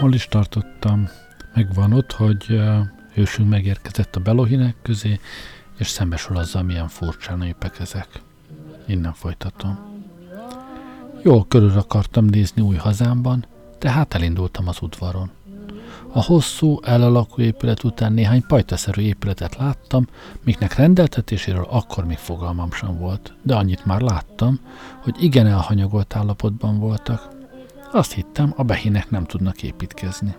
Hol is tartottam? Megvan ott, hogy hősünk megérkezett a belohinek közé, és szembesül azzal, milyen furcsán népek ezek. Innen folytatom. Jól körül akartam nézni új hazámban, tehát elindultam az udvaron. A hosszú, elalakú épület után néhány pajtaszerű épületet láttam, miknek rendeltetéséről akkor még fogalmam sem volt, de annyit már láttam, hogy igen elhanyagolt állapotban voltak. Azt hittem, a behinek nem tudnak építkezni.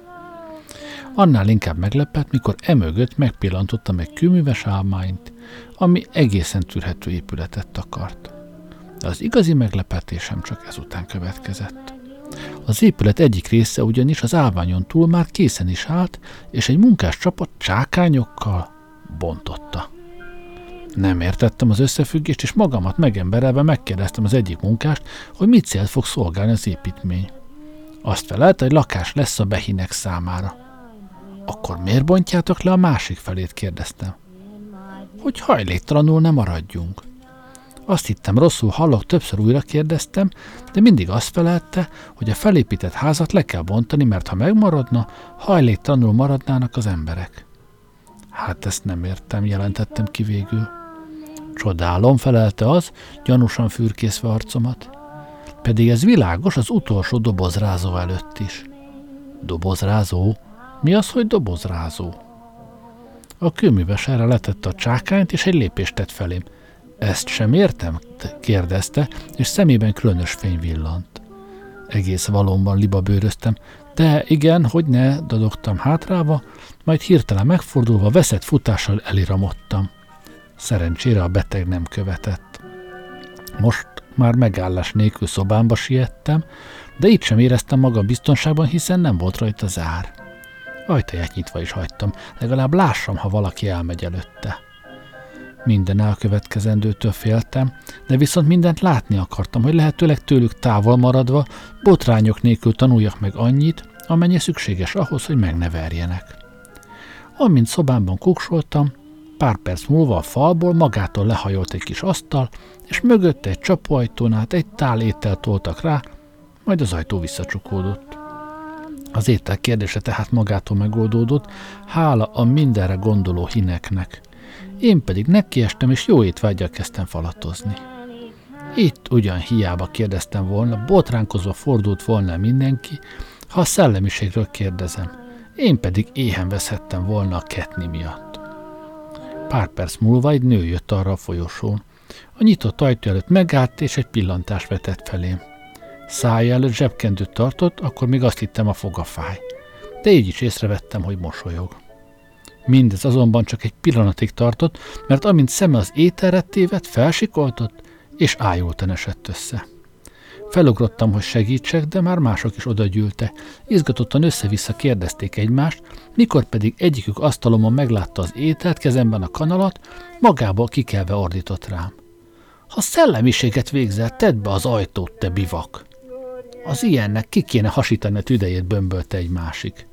Annál inkább meglepett, mikor emögött megpillantottam egy kőműves álmányt, ami egészen tűrhető épületet takart. De az igazi meglepetésem csak ezután következett. Az épület egyik része ugyanis az állványon túl már készen is állt, és egy munkás csapat csákányokkal bontotta. Nem értettem az összefüggést, és magamat megemberelve megkérdeztem az egyik munkást, hogy mit célt fog szolgálni az építmény. Azt felelte, hogy lakás lesz a behinek számára. Akkor miért bontjátok le a másik felét, kérdeztem. Hogy hajléktalanul nem maradjunk. Azt hittem rosszul hallok, többször újra kérdeztem, de mindig azt felelte, hogy a felépített házat le kell bontani, mert ha megmaradna, hajléktalanul maradnának az emberek. Hát ezt nem értem, jelentettem ki végül. Csodálom, felelte az, gyanúsan fürkészve arcomat. Pedig ez világos az utolsó dobozrázó előtt is. Dobozrázó? Mi az, hogy dobozrázó? A kőműves erre letette a csákányt, és egy lépést tett felém. Ezt sem értem? kérdezte, és szemében különös fény villant. Egész valóban libabőröztem, de igen, hogy ne, dadogtam hátrába, majd hirtelen megfordulva veszett futással eliramodtam. Szerencsére a beteg nem követett. Most már megállás nélkül szobámba siettem, de itt sem éreztem magam biztonságban, hiszen nem volt rajta zár. Ajtaját nyitva is hagytam, legalább lássam, ha valaki elmegy előtte. Minden elkövetkezendőtől féltem, de viszont mindent látni akartam, hogy lehetőleg tőlük távol maradva, botrányok nélkül tanuljak meg annyit, amennyi szükséges ahhoz, hogy megneverjenek. Amint szobámban kuksoltam, pár perc múlva a falból magától lehajolt egy kis asztal, és mögötte egy csapóajtón át egy tál ételt toltak rá, majd az ajtó visszacsukódott. Az étel kérdése tehát magától megoldódott, hála a mindenre gondoló hineknek. Én pedig nekiestem, és jó étvágyal kezdtem falatozni. Itt ugyan hiába kérdeztem volna, botránkozva fordult volna mindenki, ha a szellemiségről kérdezem. Én pedig éhen veszhettem volna a ketni miatt. Pár perc múlva egy nő jött arra a folyosón. A nyitott ajtó előtt megállt, és egy pillantást vetett felém. Szája előtt zsebkendőt tartott, akkor még azt hittem a foga fáj. De így is észrevettem, hogy mosolyog. Mindez azonban csak egy pillanatig tartott, mert amint szeme az ételre tévedt, felsikoltott, és ájultan esett össze. Felugrottam, hogy segítsek, de már mások is odagyűlte. Izgatottan össze-vissza kérdezték egymást, mikor pedig egyikük asztalomon meglátta az ételt, kezemben a kanalat, magából kikelve ordított rám. Ha szellemiséget végzel, tedd be az ajtót, te bivak! Az ilyennek ki kéne hasítani a tüdejét, bömbölte egy másik.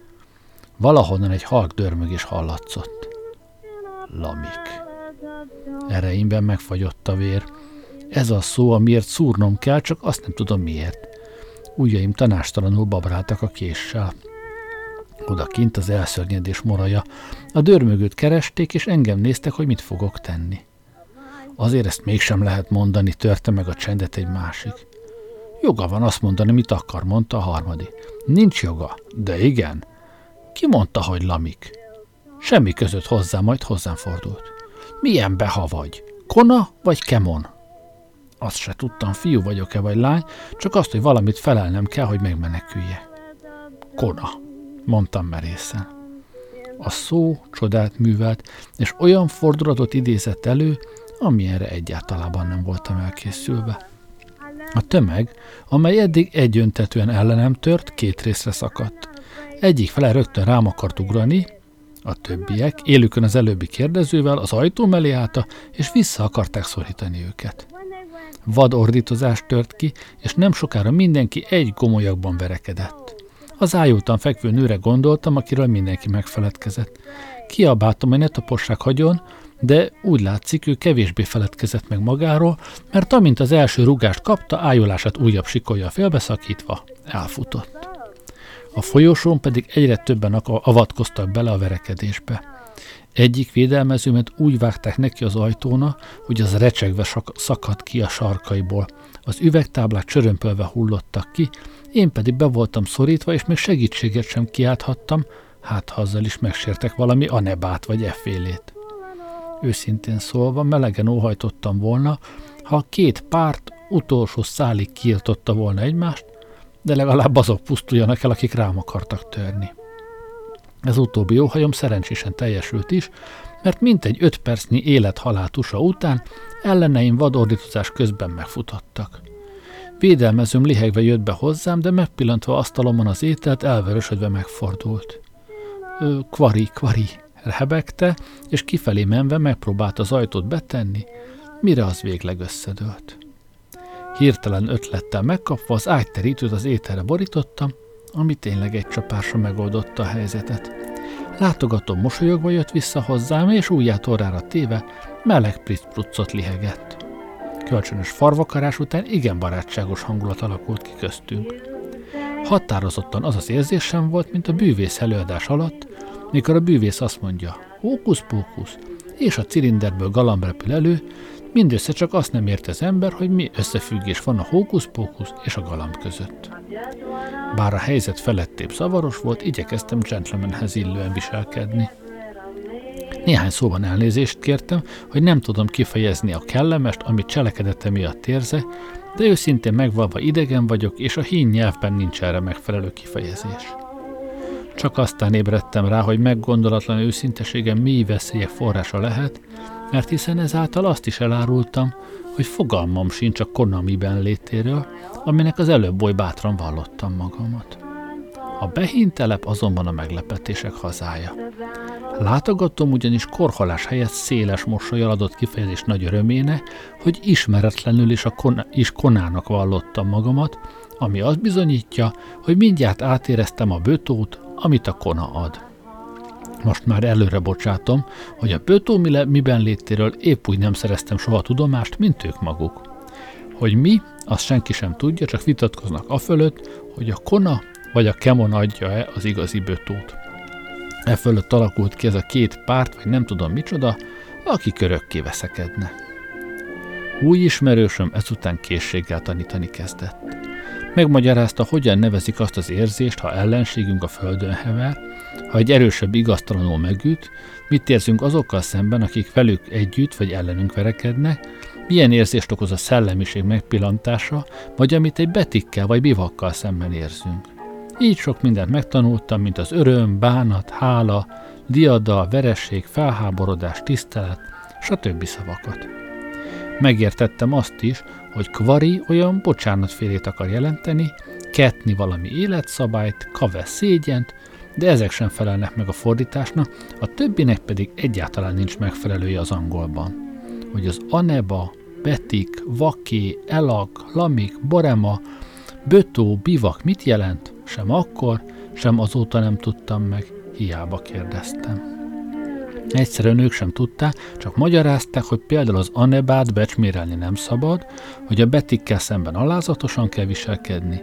Valahonnan egy halk dörmögés hallatszott. Lamik. Ereimben megfagyott a vér. Ez a szó, amiért szúrnom kell, csak azt nem tudom miért. Ujjaim tanástalanul babráltak a késsel. Odakint az elszörnyedés moraja. A dörmögőt keresték, és engem néztek, hogy mit fogok tenni. Azért ezt mégsem lehet mondani, törte meg a csendet egy másik. Joga van azt mondani, mit akar, mondta a harmadik. Nincs joga, de igen. Ki mondta, hogy lamik? Semmi között hozzá, majd hozzám fordult. Milyen beha vagy? Kona vagy kemon? Azt se tudtam, fiú vagyok-e vagy lány, csak azt, hogy valamit felelnem kell, hogy megmenekülje. Kona, mondtam merészen. A szó csodát művelt, és olyan fordulatot idézett elő, amilyenre egyáltalában nem voltam elkészülve. A tömeg, amely eddig egyöntetően ellenem tört, két részre szakadt. Egyik fele rögtön rám akart ugrani, a többiek, élükön az előbbi kérdezővel, az ajtó mellé állta, és vissza akarták szorítani őket. Vad ordítozás tört ki, és nem sokára mindenki egy gomolyakban verekedett. Az ájultan fekvő nőre gondoltam, akiről mindenki megfeledkezett. Kiabáltam, hogy ne tapossák hagyon, de úgy látszik, ő kevésbé feledkezett meg magáról, mert amint az első rugást kapta, ájulását újabb sikolja félbeszakítva, elfutott. A folyosón pedig egyre többen avatkoztak bele a verekedésbe. Egyik védelmezőmet úgy vágták neki az ajtóna, hogy az recsegve szakadt ki a sarkaiból. Az üvegtáblák csörömpölve hullottak ki, én pedig be voltam szorítva, és még segítséget sem kiálthattam, hát ha azzal is megsértek valami anebát vagy effélét. Őszintén szólva, melegen óhajtottam volna, ha a két párt utolsó szálig kiirtotta volna egymást, de legalább azok pusztuljanak el, akik rám akartak törni. Ez utóbbi óhajom szerencsésen teljesült is, mert mintegy öt percnyi élet-halál tusa után elleneim vadordítozás közben megfutottak. Védelmezőm lihegve jött be hozzám, de megpillantva asztalomon az ételt elvörösödve megfordult. Ö, kvari, kvari, hebegte, és kifelé menve megpróbált az ajtót betenni, mire az végleg összedőlt. Hirtelen ötlettel megkapva az ágyterítőt az ételre borítottam, ami tényleg egy csapásra megoldotta a helyzetet. Látogató mosolyogva jött vissza hozzám, és ujját orrára téve meleg plic lihegett. Kölcsönös farvakarás után igen barátságos hangulat alakult ki köztünk. Határozottan az az érzésem volt, mint a bűvész előadás alatt, mikor a bűvész azt mondja, hókusz-pókusz, és a cilinderből galamb repül elő, mindössze csak azt nem ért az ember, hogy mi összefüggés van a hókusz-pókusz és a galamb között. Bár a helyzet felettébb zavaros volt, igyekeztem gentlemanhez illően viselkedni. Néhány szóban elnézést kértem, hogy nem tudom kifejezni a kellemest, amit cselekedete miatt érze, de őszintén megvalva idegen vagyok, és a hín nyelvben nincs erre megfelelő kifejezés. Csak aztán ébredtem rá, hogy meggondolatlan őszinteségem mély veszélyek forrása lehet, mert hiszen ezáltal azt is elárultam, hogy fogalmam sincs a Konamiben létéről, aminek az előbb oly bátran vallottam magamat. A behintelep azonban a meglepetések hazája. Látogatom ugyanis korhalás helyett széles mosolyal adott kifejezés nagy öröméne, hogy ismeretlenül is, a kon- is konának vallottam magamat, ami azt bizonyítja, hogy mindjárt átéreztem a bötót, amit a kona ad. Most már előre bocsátom, hogy a bötó miben létéről épp úgy nem szereztem soha tudomást, mint ők maguk. Hogy mi, azt senki sem tudja, csak vitatkoznak afölött, hogy a kona vagy a kemon adja-e az igazi bötót. E fölött alakult ki ez a két párt, vagy nem tudom micsoda, aki körökké veszekedne. Új ismerősöm ezután készséggel tanítani kezdett. Megmagyarázta, hogyan nevezik azt az érzést, ha ellenségünk a földön hever, ha egy erősebb igaztalanul megüt, mit érzünk azokkal szemben, akik velük együtt vagy ellenünk verekednek, milyen érzést okoz a szellemiség megpillantása, vagy amit egy betikkel vagy bivakkal szemben érzünk. Így sok mindent megtanultam, mint az öröm, bánat, hála, diada, veresség, felháborodás, tisztelet, stb. szavakat. Megértettem azt is, hogy kvari olyan bocsánatfélét akar jelenteni, ketni valami életszabályt, kave szégyent, de ezek sem felelnek meg a fordításnak, a többinek pedig egyáltalán nincs megfelelője az angolban. Hogy az aneba, betik, vaké, elag, lamik, borema, bötó, bivak mit jelent? Sem akkor, sem azóta nem tudtam meg, hiába kérdeztem. Egyszerűen ők sem tudták, csak magyarázták, hogy például az anebát becsmérelni nem szabad, hogy a betikkel szemben alázatosan kell viselkedni.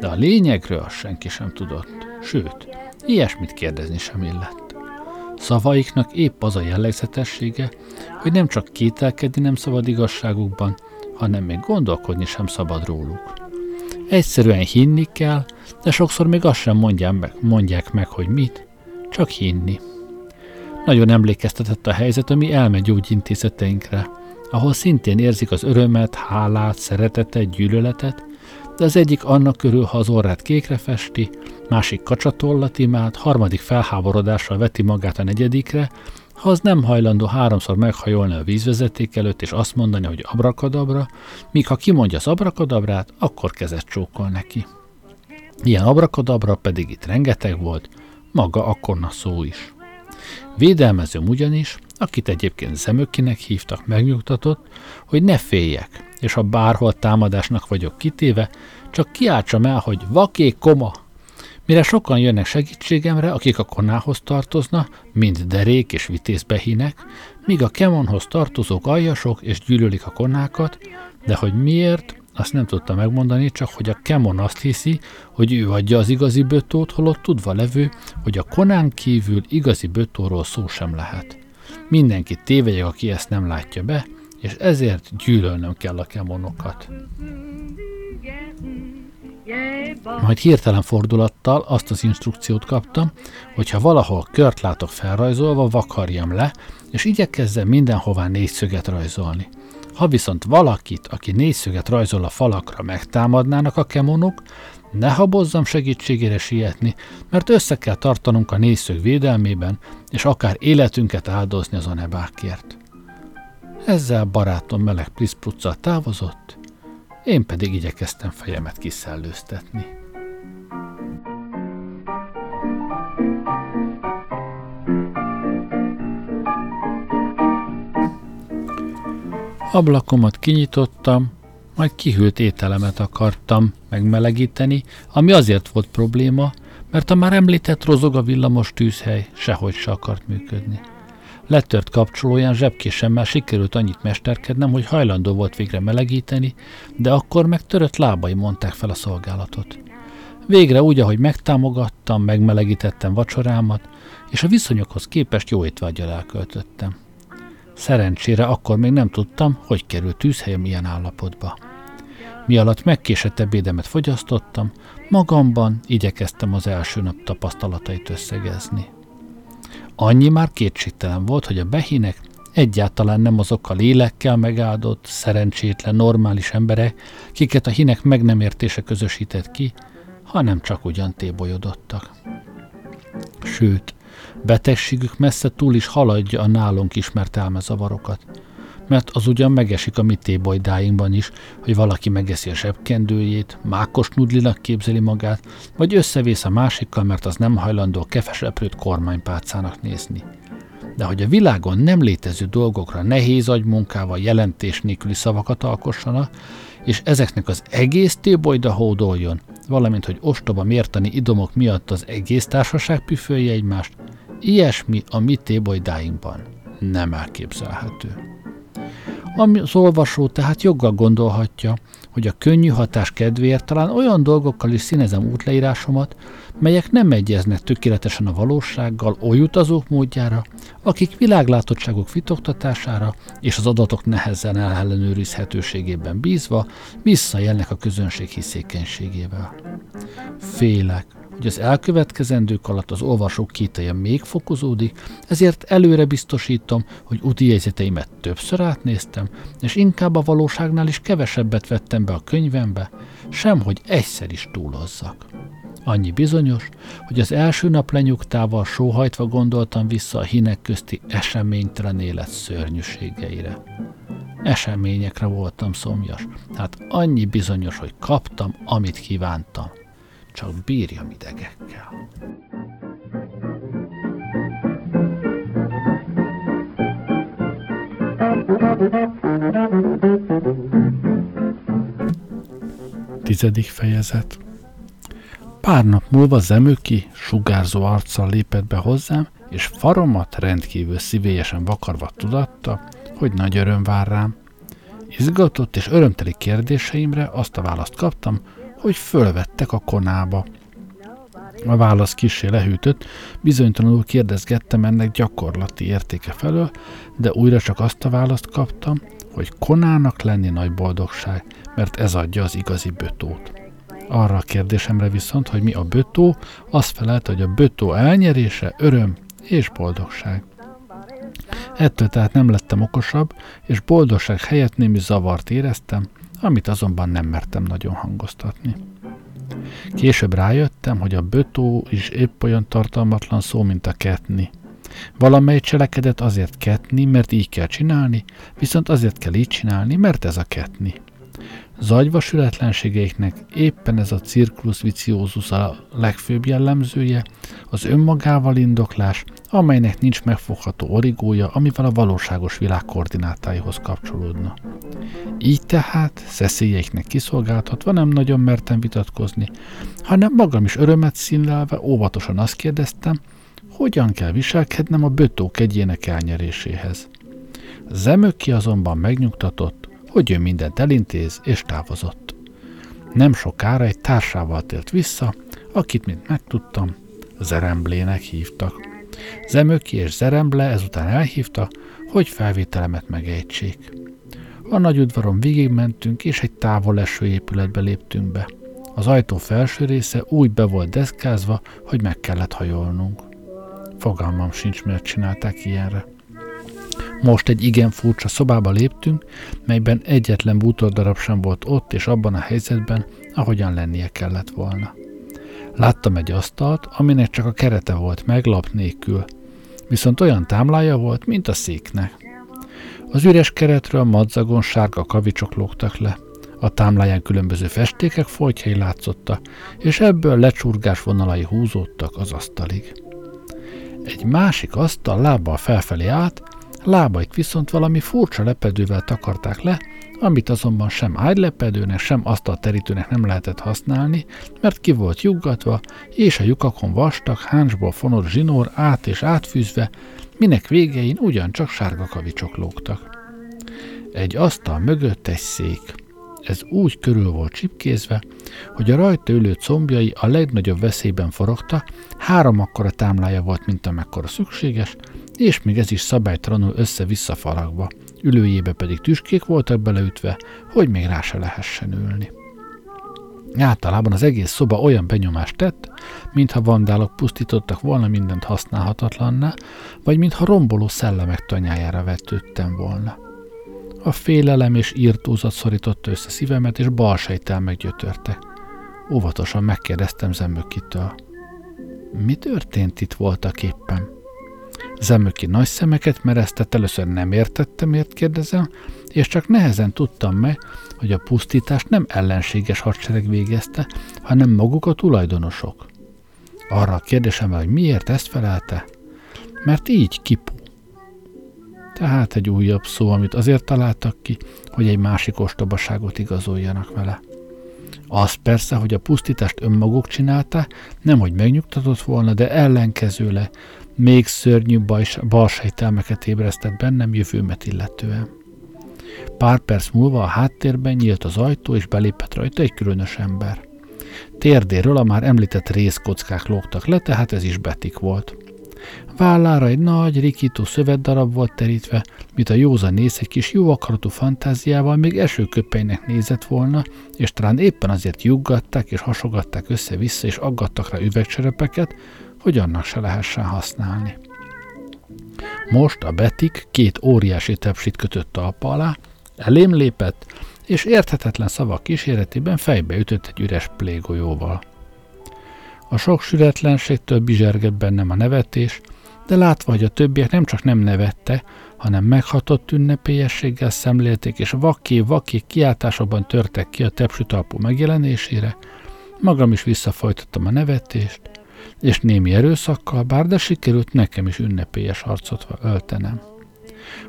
De a lényegről senki sem tudott. Sőt, ilyesmit kérdezni sem illett. Szavaiknak épp az a jellegzetessége, hogy nem csak kételkedni nem szabad igazságukban, hanem még gondolkodni sem szabad róluk. Egyszerűen hinni kell, de sokszor még azt sem mondják meg, mondják meg hogy mit, csak hinni. Nagyon emlékeztetett a helyzet a mi elmegyógyintézeteinkre, ahol szintén érzik az örömet, hálát, szeretetet, gyűlöletet, de az egyik annak körül, ha az orrát kékre festi, másik kacsatollat imád, harmadik felháborodással veti magát a negyedikre, ha az nem hajlandó háromszor meghajolni a vízvezeték előtt, és azt mondani, hogy abrakadabra, míg ha kimondja az abrakadabrát, akkor kezet csókol neki. Ilyen abrakadabra pedig itt rengeteg volt, maga a konna szó is. Védelmezőm ugyanis, akit egyébként szemökinek hívtak, megnyugtatott, hogy ne féljek, és ha bárhol támadásnak vagyok kitéve, csak kiáltsam el, hogy vaké koma, Mire sokan jönnek segítségemre, akik a konához tartozna, mind derék és vitézbehinek, míg a kemonhoz tartozók aljasok és gyűlölik a konákat, de hogy miért, azt nem tudta megmondani, csak hogy a Kemon azt hiszi, hogy ő adja az igazi bötót, holott tudva levő, hogy a konán kívül igazi bötóról szó sem lehet. Mindenki tévegyek, aki ezt nem látja be, és ezért gyűlölnöm kell a kemonokat. Majd hirtelen fordulattal azt az instrukciót kaptam, hogy ha valahol kört látok felrajzolva, vakarjam le, és igyekezzem mindenhová négyszöget rajzolni. Ha viszont valakit, aki négyszöget rajzol a falakra, megtámadnának a kemonok, ne habozzam segítségére sietni, mert össze kell tartanunk a négyszög védelmében, és akár életünket áldozni az anebákért. Ezzel barátom meleg pliszpruccal távozott, én pedig igyekeztem fejemet kiszellőztetni. Ablakomat kinyitottam, majd kihűlt ételemet akartam megmelegíteni, ami azért volt probléma, mert a már említett rozog a villamos tűzhely sehogy se akart működni. Letört kapcsolóján zsebkésemmel sikerült annyit mesterkednem, hogy hajlandó volt végre melegíteni, de akkor meg törött lábai mondták fel a szolgálatot. Végre úgy, ahogy megtámogattam, megmelegítettem vacsorámat, és a viszonyokhoz képest jó étvágyal elköltöttem. Szerencsére akkor még nem tudtam, hogy került tűzhelyem ilyen állapotba. Mi alatt megkésett ebédemet fogyasztottam, magamban igyekeztem az első nap tapasztalatait összegezni. Annyi már kétségtelen volt, hogy a behinek egyáltalán nem azok a lélekkel megáldott, szerencsétlen, normális emberek, kiket a hinek meg nem értése közösített ki, hanem csak ugyan tébolyodottak. Sőt, betegségük messze túl is haladja a nálunk ismert elmezavarokat mert az ugyan megesik a mi tébolydáinkban is, hogy valaki megeszi a zsebkendőjét, mákos nudlinak képzeli magát, vagy összevész a másikkal, mert az nem hajlandó kefeseprőt kormánypálcának nézni. De hogy a világon nem létező dolgokra nehéz agymunkával jelentés nélküli szavakat alkossanak, és ezeknek az egész tébolyda hódoljon, valamint hogy ostoba mértani idomok miatt az egész társaság püfölje egymást, ilyesmi a mi tébolydáinkban nem elképzelhető. Az olvasó tehát joggal gondolhatja, hogy a könnyű hatás kedvéért talán olyan dolgokkal is színezem útleírásomat, melyek nem egyeznek tökéletesen a valósággal oly utazók módjára, akik világlátottságok fitoktatására és az adatok nehezen ellenőrizhetőségében bízva visszajelnek a közönség hiszékenységével. Félek, hogy az elkövetkezendők alatt az olvasók kételje még fokozódik, ezért előre biztosítom, hogy úti jegyzeteimet többször átnéztem, és inkább a valóságnál is kevesebbet vettem be a könyvembe, sem hogy egyszer is túlozzak. Annyi bizonyos, hogy az első nap lenyugtával sóhajtva gondoltam vissza a hinek közti eseménytelen élet szörnyűségeire. Eseményekre voltam szomjas, hát annyi bizonyos, hogy kaptam, amit kívántam csak bírjam idegekkel. Tizedik fejezet Pár nap múlva Zemüki sugárzó arccal lépett be hozzám, és faromat rendkívül szívélyesen vakarva tudatta, hogy nagy öröm vár rám. Izgatott és örömteli kérdéseimre azt a választ kaptam, hogy fölvettek a konába. A válasz kisé lehűtött, bizonytalanul kérdezgettem ennek gyakorlati értéke felől, de újra csak azt a választ kaptam, hogy konának lenni nagy boldogság, mert ez adja az igazi bötót. Arra a kérdésemre viszont, hogy mi a bötó, azt felelte, hogy a bötó elnyerése öröm és boldogság. Ettől tehát nem lettem okosabb, és boldogság helyett némi zavart éreztem, amit azonban nem mertem nagyon hangoztatni. Később rájöttem, hogy a bötó is épp olyan tartalmatlan szó, mint a ketni. Valamely cselekedet azért ketni, mert így kell csinálni, viszont azért kell így csinálni, mert ez a ketni. Zagyva sületlenségeiknek éppen ez a circulus viciózus a legfőbb jellemzője, az önmagával indoklás, amelynek nincs megfogható origója, amivel a valóságos világ koordinátáihoz kapcsolódna. Így tehát, szeszélyeiknek kiszolgáltatva nem nagyon mertem vitatkozni, hanem magam is örömet színlelve óvatosan azt kérdeztem, hogyan kell viselkednem a bötók egyének elnyeréséhez. Zemöki azonban megnyugtatott, hogy ő mindent elintéz, és távozott. Nem sokára egy társával tért vissza, akit, mint megtudtam, Zeremblének hívtak. Zemöki és Zeremble ezután elhívta, hogy felvételemet megejtsék. A nagy udvaron végigmentünk, és egy távol eső épületbe léptünk be. Az ajtó felső része úgy be volt deszkázva, hogy meg kellett hajolnunk. Fogalmam sincs, miért csinálták ilyenre. Most egy igen furcsa szobába léptünk, melyben egyetlen bútordarab sem volt ott és abban a helyzetben, ahogyan lennie kellett volna. Láttam egy asztalt, aminek csak a kerete volt meg lap nélkül, viszont olyan támlája volt, mint a széknek. Az üres keretről madzagon sárga kavicsok lógtak le. A támláján különböző festékek folytjai látszottak, és ebből lecsurgás vonalai húzódtak az asztalig. Egy másik asztal lábbal felfelé át, lábaik viszont valami furcsa lepedővel takarták le, amit azonban sem ágylepedőnek, sem asztalterítőnek nem lehetett használni, mert ki volt juggatva, és a lyukakon vastag, háncsból fonott zsinór át és átfűzve, minek végein ugyancsak sárga kavicsok lógtak. Egy asztal mögött egy szék. Ez úgy körül volt csipkézve, hogy a rajta ülő combjai a legnagyobb veszélyben forogta, három akkora támlája volt, mint amekkora szükséges, és még ez is szabálytalanul össze-vissza faragva, ülőjébe pedig tüskék voltak beleütve, hogy még rá se lehessen ülni. Általában az egész szoba olyan benyomást tett, mintha vandálok pusztítottak volna mindent használhatatlanná, vagy mintha romboló szellemek tanyájára vetődtem volna. A félelem és írtózat szorította össze szívemet, és balsejtel meggyötörte. Óvatosan megkérdeztem Zemmökitől. Mi történt itt voltak éppen? Zemöki nagy szemeket mereztett, először nem értettem, miért kérdezem, és csak nehezen tudtam meg, hogy a pusztítást nem ellenséges hadsereg végezte, hanem maguk a tulajdonosok. Arra a kérdésemre, hogy miért ezt felelte? Mert így kipu. Tehát egy újabb szó, amit azért találtak ki, hogy egy másik ostobaságot igazoljanak vele. Az persze, hogy a pusztítást önmaguk csinálta, nem hogy megnyugtatott volna, de ellenkezőle még szörnyű balsejtelmeket ébresztett bennem jövőmet illetően. Pár perc múlva a háttérben nyílt az ajtó, és belépett rajta egy különös ember. Térdéről a már említett részkockák lógtak le, tehát ez is betik volt. Vállára egy nagy, rikító szövetdarab volt terítve, mint a józan néz egy kis jó akaratú fantáziával még esőköpeinek nézett volna, és talán éppen azért juggatták és hasogatták össze-vissza, és aggattak rá üvegcserepeket, hogy annak se lehessen használni. Most a Betik két óriási tepsit kötött talpa alá, elém lépett, és érthetetlen szavak kíséretében fejbe ütött egy üres plégolyóval. A sok sületlenségtől bizsergett bennem a nevetés, de látva, hogy a többiek nem csak nem nevette, hanem meghatott ünnepélyességgel szemlélték, és vaké-vaké kiáltásokban törtek ki a tepsütalpú megjelenésére, magam is visszafojtottam a nevetést, és némi erőszakkal, bár de sikerült nekem is ünnepélyes arcot öltenem.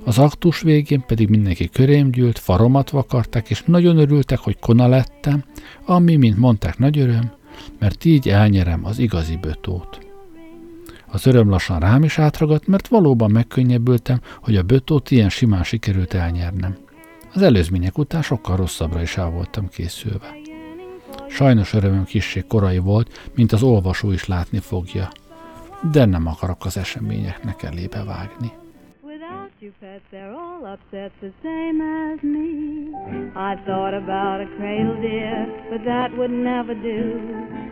Az aktus végén pedig mindenki körém gyűlt, faromat vakarták, és nagyon örültek, hogy kona lettem, ami, mint mondták, nagy öröm, mert így elnyerem az igazi bötót. Az öröm lassan rám is átragadt, mert valóban megkönnyebbültem, hogy a bötót ilyen simán sikerült elnyernem. Az előzmények után sokkal rosszabbra is el voltam készülve. Sajnos örömöm kissé korai volt, mint az olvasó is látni fogja. De nem akarok az eseményeknek elébe vágni. you pets, they're all upset the same as me. I thought about a cradle, dear, but that would never do.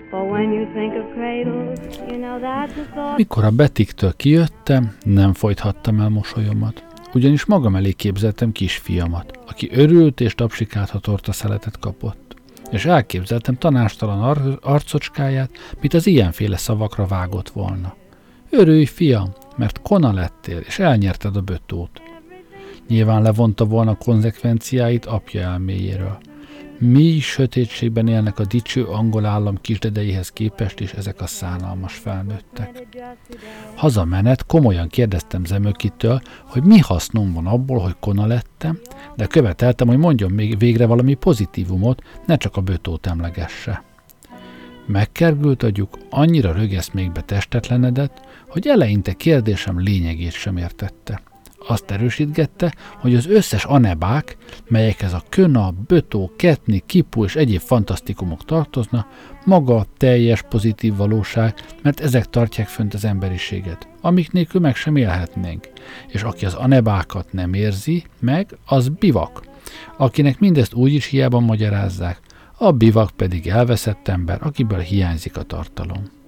For when you think of cradles, you know that's a thought... Mikor a Betiktől kijöttem, nem folythattam el mosolyomat. Ugyanis magam elé képzeltem kisfiamat, aki örült és tapsikált, ha torta szeletet kapott és elképzeltem tanástalan ar- arcocskáját, mint az ilyenféle szavakra vágott volna. Örülj, fiam, mert kona lettél, és elnyerted a bötót. Nyilván levonta volna konzekvenciáit apja elméjéről. Mi sötétségben élnek a dicső angol állam kisdedeihez képest, és ezek a szánalmas felnőttek. Hazamenet komolyan kérdeztem Zemökitől, hogy mi hasznom van abból, hogy kona lettem, de követeltem, hogy mondjon még végre valami pozitívumot, ne csak a bötót emlegesse. Megkergült agyuk, annyira rögesz még be testetlenedett, hogy eleinte kérdésem lényegét sem értette. Azt erősítgette, hogy az összes anebák, melyekhez a köna, bötó, ketni, kipu és egyéb fantasztikumok tartozna, maga teljes pozitív valóság, mert ezek tartják fönt az emberiséget, amik nélkül meg sem élhetnénk. És aki az anebákat nem érzi meg, az bivak, akinek mindezt úgy is hiába magyarázzák, a bivak pedig elveszett ember, akiből hiányzik a tartalom.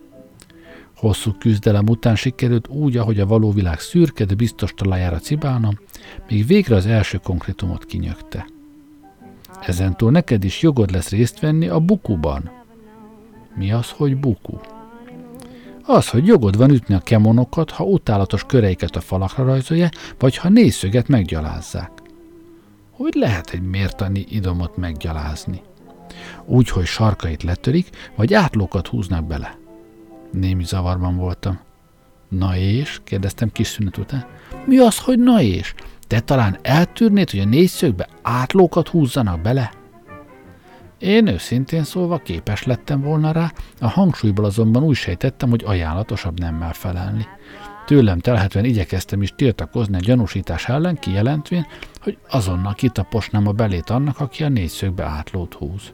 Hosszú küzdelem után sikerült úgy, ahogy a való világ szürke, de biztos talajára cibálna, míg végre az első konkrétumot kinyögte. Ezentúl neked is jogod lesz részt venni a bukuban. Mi az, hogy buku? Az, hogy jogod van ütni a kemonokat, ha utálatos köreiket a falakra rajzolja, vagy ha nézszöget meggyalázzák. Hogy lehet egy mértani idomot meggyalázni? Úgy, hogy sarkait letörik, vagy átlókat húznak bele. Némi zavarban voltam. Na és? kérdeztem kis szünet után. Mi az, hogy na és? Te talán eltűrnéd, hogy a négyszögbe átlókat húzzanak bele? Én őszintén szólva képes lettem volna rá, a hangsúlyból azonban úgy sejtettem, hogy ajánlatosabb nemmel felelni. Tőlem telhetően igyekeztem is tiltakozni a gyanúsítás ellen, kijelentvén, hogy azonnal kitaposnám a belét annak, aki a négyszögbe átlót húz.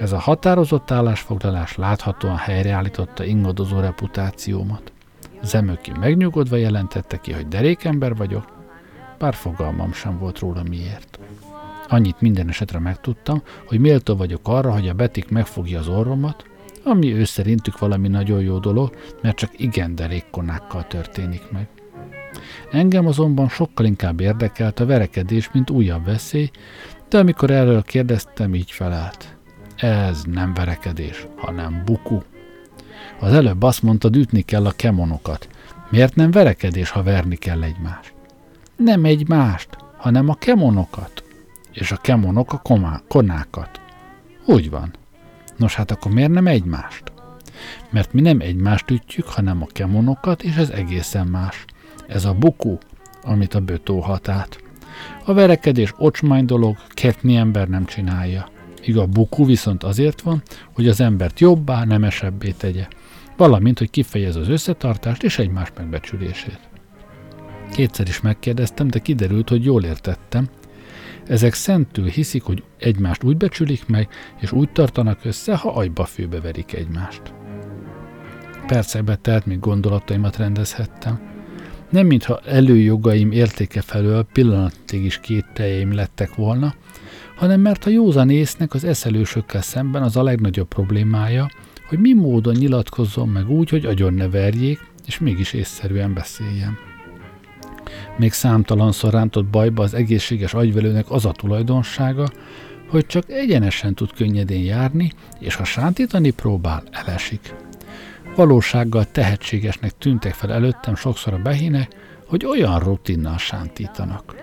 Ez a határozott állásfoglalás láthatóan helyreállította ingadozó reputációmat. Zemöki megnyugodva jelentette ki, hogy derékember vagyok, bár fogalmam sem volt róla miért. Annyit minden esetre megtudtam, hogy méltó vagyok arra, hogy a betik megfogja az orromat, ami ő szerintük valami nagyon jó dolog, mert csak igen derékkonákkal történik meg. Engem azonban sokkal inkább érdekelt a verekedés, mint újabb veszély, de amikor erről kérdeztem, így felállt. Ez nem verekedés, hanem buku. Az előbb azt mondtad, ütni kell a kemonokat. Miért nem verekedés, ha verni kell egymást? Nem egymást, hanem a kemonokat. És a kemonok a komá- konákat. Úgy van. Nos hát akkor miért nem egymást? Mert mi nem egymást ütjük, hanem a kemonokat, és ez egészen más. Ez a buku, amit a bötó hatát. A verekedés ocsmány dolog, ketni ember nem csinálja. Míg a buku viszont azért van, hogy az embert jobbá, nemesebbé tegye, valamint, hogy kifejez az összetartást és egymás megbecsülését. Kétszer is megkérdeztem, de kiderült, hogy jól értettem. Ezek szentül hiszik, hogy egymást úgy becsülik meg, és úgy tartanak össze, ha agyba főbe verik egymást. Percekbe telt, míg gondolataimat rendezhettem. Nem mintha előjogaim értéke felől pillanatig is két teljeim lettek volna, hanem mert a józan észnek az eszelősökkel szemben az a legnagyobb problémája, hogy mi módon nyilatkozzon meg úgy, hogy agyon ne verjék, és mégis észszerűen beszéljen. Még számtalanszor rántott bajba az egészséges agyvelőnek az a tulajdonsága, hogy csak egyenesen tud könnyedén járni, és ha sántítani próbál, elesik. Valósággal tehetségesnek tűntek fel előttem sokszor a behinek, hogy olyan rutinnal sántítanak.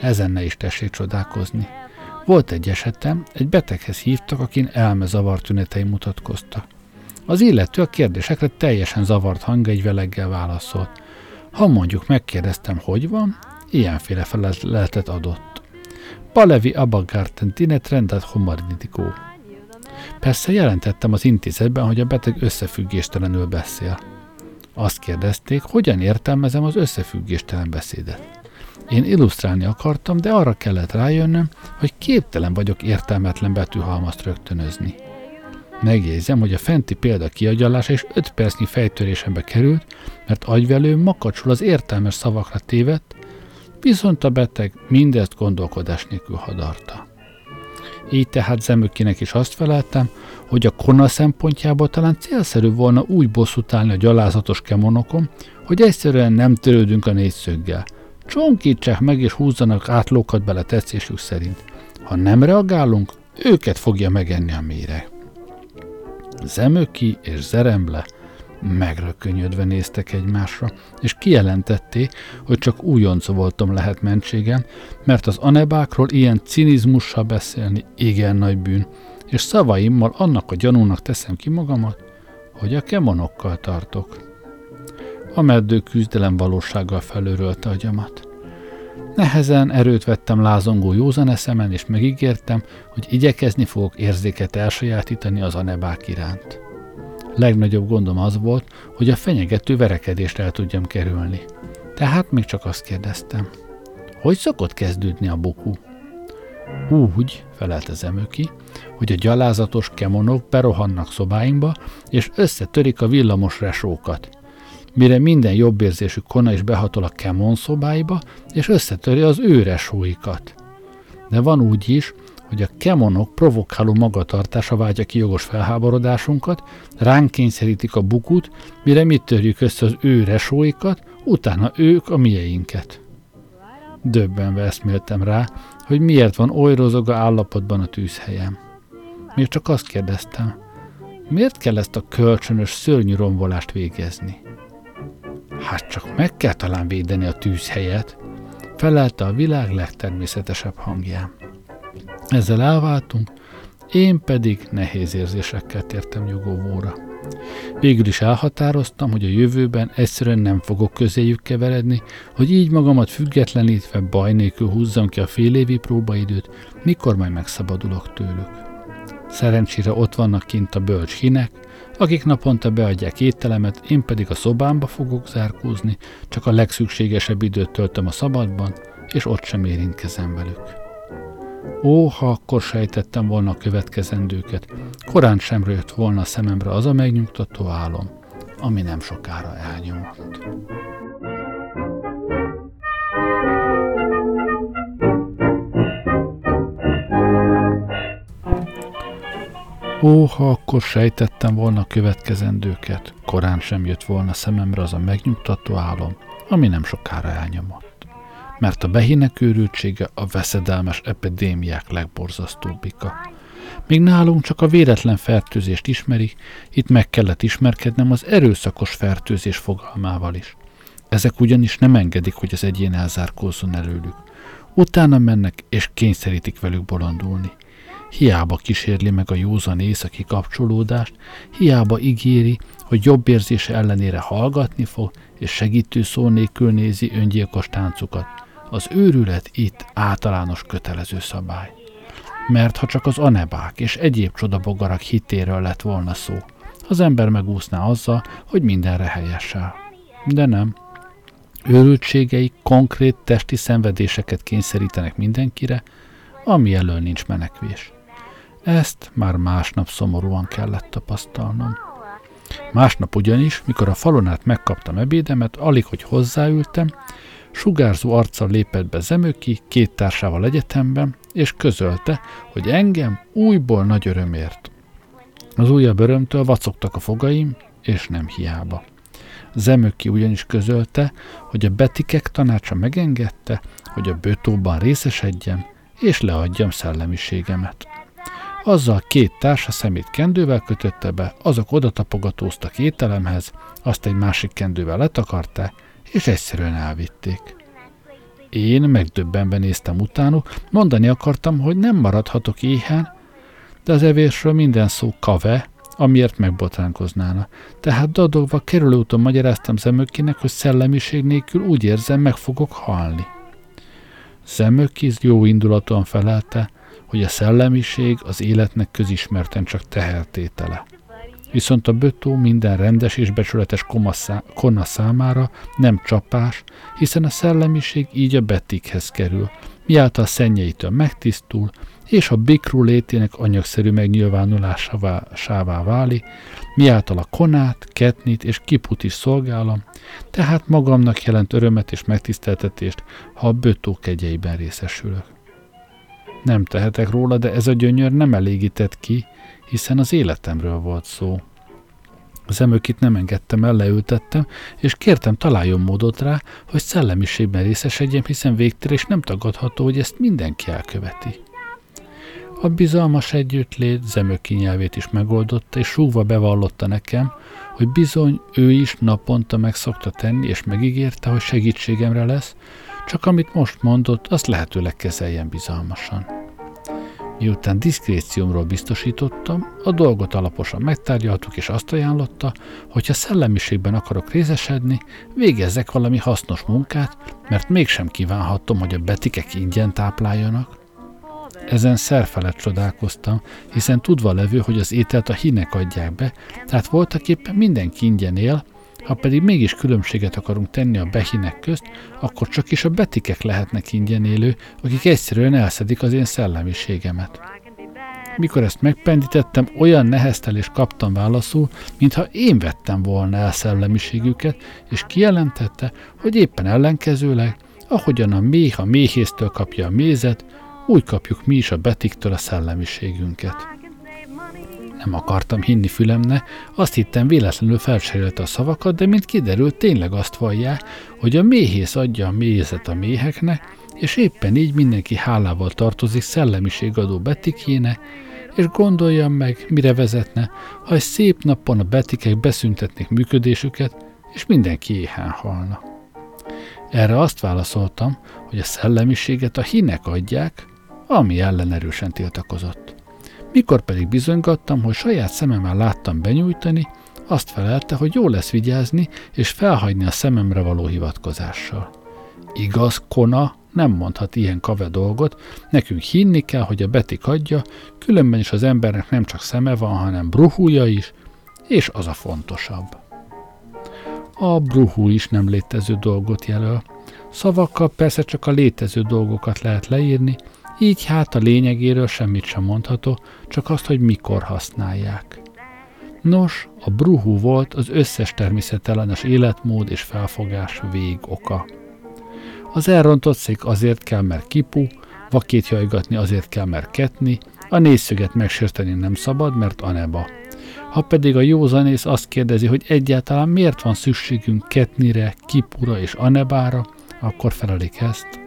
Ezen ne is tessék csodálkozni. Volt egy esetem, egy beteghez hívtak, akin elmezavar tünetei mutatkoztak. Az illető a kérdésekre teljesen zavart hangegyveleggel válaszolt. Ha mondjuk megkérdeztem, hogy van, ilyenféle feleletet adott. Palevi abagárten tinet rendet homaridikó. Persze jelentettem az intézetben, hogy a beteg összefüggéstelenül beszél. Azt kérdezték, hogyan értelmezem az összefüggéstelen beszédet. Én illusztrálni akartam, de arra kellett rájönnöm, hogy képtelen vagyok értelmetlen betűhalmazt rögtönözni. Megjegyzem, hogy a fenti példa kiagyalása és 5 percnyi fejtörésembe került, mert agyvelő makacsul az értelmes szavakra tévedt, viszont a beteg mindezt gondolkodás nélkül hadarta. Így tehát Zemökinek is azt feleltem, hogy a kona szempontjából talán célszerű volna úgy bosszút állni a gyalázatos kemonokon, hogy egyszerűen nem törődünk a négyszöggel, Csonkítsák meg és húzzanak átlókat bele tetszésük szerint. Ha nem reagálunk, őket fogja megenni a mére. Zemöki és Zeremble megrökönyödve néztek egymásra, és kijelentették, hogy csak újonc voltam lehet mentségem, mert az anebákról ilyen cinizmussal beszélni igen nagy bűn, és szavaimmal annak a gyanúnak teszem ki magamat, hogy a kemonokkal tartok a meddő küzdelem valósággal felőrölte agyamat. Nehezen erőt vettem lázongó józan eszemen, és megígértem, hogy igyekezni fogok érzéket elsajátítani az anebák iránt. Legnagyobb gondom az volt, hogy a fenyegető verekedést el tudjam kerülni. Tehát még csak azt kérdeztem. Hogy szokott kezdődni a boku? Úgy, felelte Zemöki, hogy a gyalázatos kemonok berohannak szobáinkba, és összetörik a villamos resókat. Mire minden jobbérzésű kona is behatol a kemon szobáiba, és összetöri az ő resóikat. De van úgy is, hogy a kemonok provokáló magatartása vágya ki jogos felháborodásunkat, ránk kényszerítik a bukut, mire mi törjük össze az ő resóikat, utána ők a mieinket. Döbbenve eszméltem rá, hogy miért van oly rozoga állapotban a tűzhelyem. Még csak azt kérdeztem, miért kell ezt a kölcsönös szörnyű rombolást végezni? Hát csak meg kell talán védeni a tűzhelyet, felelte a világ legtermészetesebb hangján. Ezzel elváltunk, én pedig nehéz érzésekkel tértem nyugovóra. Végül is elhatároztam, hogy a jövőben egyszerűen nem fogok közéjük keveredni, hogy így magamat függetlenítve baj nélkül húzzam ki a fél évi próbaidőt, mikor majd megszabadulok tőlük. Szerencsére ott vannak kint a bölcs hinek, akik naponta beadják ételemet, én pedig a szobámba fogok zárkózni, csak a legszükségesebb időt töltöm a szabadban, és ott sem érintkezem velük. Ó, ha akkor sejtettem volna a következendőket, korán sem jött volna a szememre az a megnyugtató álom, ami nem sokára elnyomott. Ó, ha akkor sejtettem volna a következendőket, korán sem jött volna szememre az a megnyugtató álom, ami nem sokára elnyomott mert a behinek őrültsége a veszedelmes epidémiák legborzasztóbbika. Míg nálunk csak a véletlen fertőzést ismerik, itt meg kellett ismerkednem az erőszakos fertőzés fogalmával is. Ezek ugyanis nem engedik, hogy az egyén elzárkózzon előlük. Utána mennek és kényszerítik velük bolondulni. Hiába kísérli meg a józan északi kapcsolódást, hiába ígéri, hogy jobb érzése ellenére hallgatni fog, és segítő szó nélkül nézi öngyilkos táncukat. Az őrület itt általános kötelező szabály. Mert ha csak az anebák és egyéb csodabogarak hitéről lett volna szó, az ember megúszná azzal, hogy mindenre helyesel. De nem. Őrültségeik konkrét testi szenvedéseket kényszerítenek mindenkire, ami elől nincs menekvés. Ezt már másnap szomorúan kellett tapasztalnom. Másnap ugyanis, mikor a falon át megkaptam ebédemet, alig, hogy hozzáültem, Sugárzó arccal lépett be Zemöki két társával egyetemben, és közölte, hogy engem újból nagy örömért. Az újabb örömtől vacogtak a fogaim, és nem hiába. Zemöki ugyanis közölte, hogy a betikek tanácsa megengedte, hogy a bőtóban részesedjem, és leadjam szellemiségemet. Azzal két társa szemét kendővel kötötte be, azok oda tapogatóztak ételemhez, azt egy másik kendővel letakarták, és egyszerűen elvitték. Én megdöbbenve néztem utánuk, mondani akartam, hogy nem maradhatok éhen, de az evésről minden szó kave, amiért megbotránkoznána. Tehát dadogva kerülőúton magyaráztam Zemökinek, hogy szellemiség nélkül úgy érzem, meg fogok halni. Zemöki jó indulaton felelte, hogy a szellemiség az életnek közismerten csak tehertétele viszont a bötó minden rendes és becsületes kona számára nem csapás, hiszen a szellemiség így a betikhez kerül, miáltal szennyeitől megtisztul, és a bikru létének anyagszerű megnyilvánulásává váli, miáltal a konát, ketnit és kiput is szolgálom, tehát magamnak jelent örömet és megtiszteltetést, ha a bötó kegyeiben részesülök. Nem tehetek róla, de ez a gyönyör nem elégített ki, hiszen az életemről volt szó. Az emőkit nem engedtem el, leültettem, és kértem találjon módot rá, hogy szellemiségben részesedjem, hiszen végtére és nem tagadható, hogy ezt mindenki elköveti. A bizalmas együttlét Zemöki nyelvét is megoldotta, és súgva bevallotta nekem, hogy bizony ő is naponta meg szokta tenni, és megígérte, hogy segítségemre lesz, csak amit most mondott, azt lehetőleg kezeljen bizalmasan. Miután diszkréciumról biztosítottam, a dolgot alaposan megtárgyaltuk, és azt ajánlotta, hogy ha szellemiségben akarok részesedni, végezzek valami hasznos munkát, mert mégsem kívánhattam, hogy a betikek ingyen tápláljanak. Ezen szerfelett csodálkoztam, hiszen tudva levő, hogy az ételt a hínek adják be, tehát voltak éppen mindenki ingyen él, Ha pedig mégis különbséget akarunk tenni a behinek közt, akkor csak is a betikek lehetnek ingyen élő, akik egyszerűen elszedik az én szellemiségemet. Mikor ezt megpendítettem, olyan neheztelést kaptam válaszul, mintha én vettem volna el szellemiségüket, és kijelentette, hogy éppen ellenkezőleg, ahogyan a méh a méhésztől kapja a mézet, úgy kapjuk mi is a betiktől a szellemiségünket. Nem akartam hinni fülemne, azt hittem véletlenül felcserélte a szavakat, de mint kiderült, tényleg azt vallják, hogy a méhész adja a mézet a méheknek, és éppen így mindenki hálával tartozik szellemiségadó betikjének, és gondoljam meg, mire vezetne, ha egy szép napon a betikek beszüntetnék működésüket, és mindenki éhen halna. Erre azt válaszoltam, hogy a szellemiséget a hinek adják, ami ellen erősen tiltakozott. Mikor pedig bizonygattam, hogy saját szememmel láttam benyújtani, azt felelte, hogy jó lesz vigyázni és felhagyni a szememre való hivatkozással. Igaz, Kona nem mondhat ilyen kave dolgot, nekünk hinni kell, hogy a betik adja, különben is az embernek nem csak szeme van, hanem bruhúja is, és az a fontosabb. A bruhú is nem létező dolgot jelöl. Szavakkal persze csak a létező dolgokat lehet leírni, így hát a lényegéről semmit sem mondható, csak azt, hogy mikor használják. Nos, a bruhú volt az összes természetellenes életmód és felfogás vég oka. Az elrontott szék azért kell, mert kipu, vakét jajgatni azért kell, mert ketni, a nézszöget megsérteni nem szabad, mert aneba. Ha pedig a józanész azt kérdezi, hogy egyáltalán miért van szükségünk ketnire, kipura és anebára, akkor felelik ezt,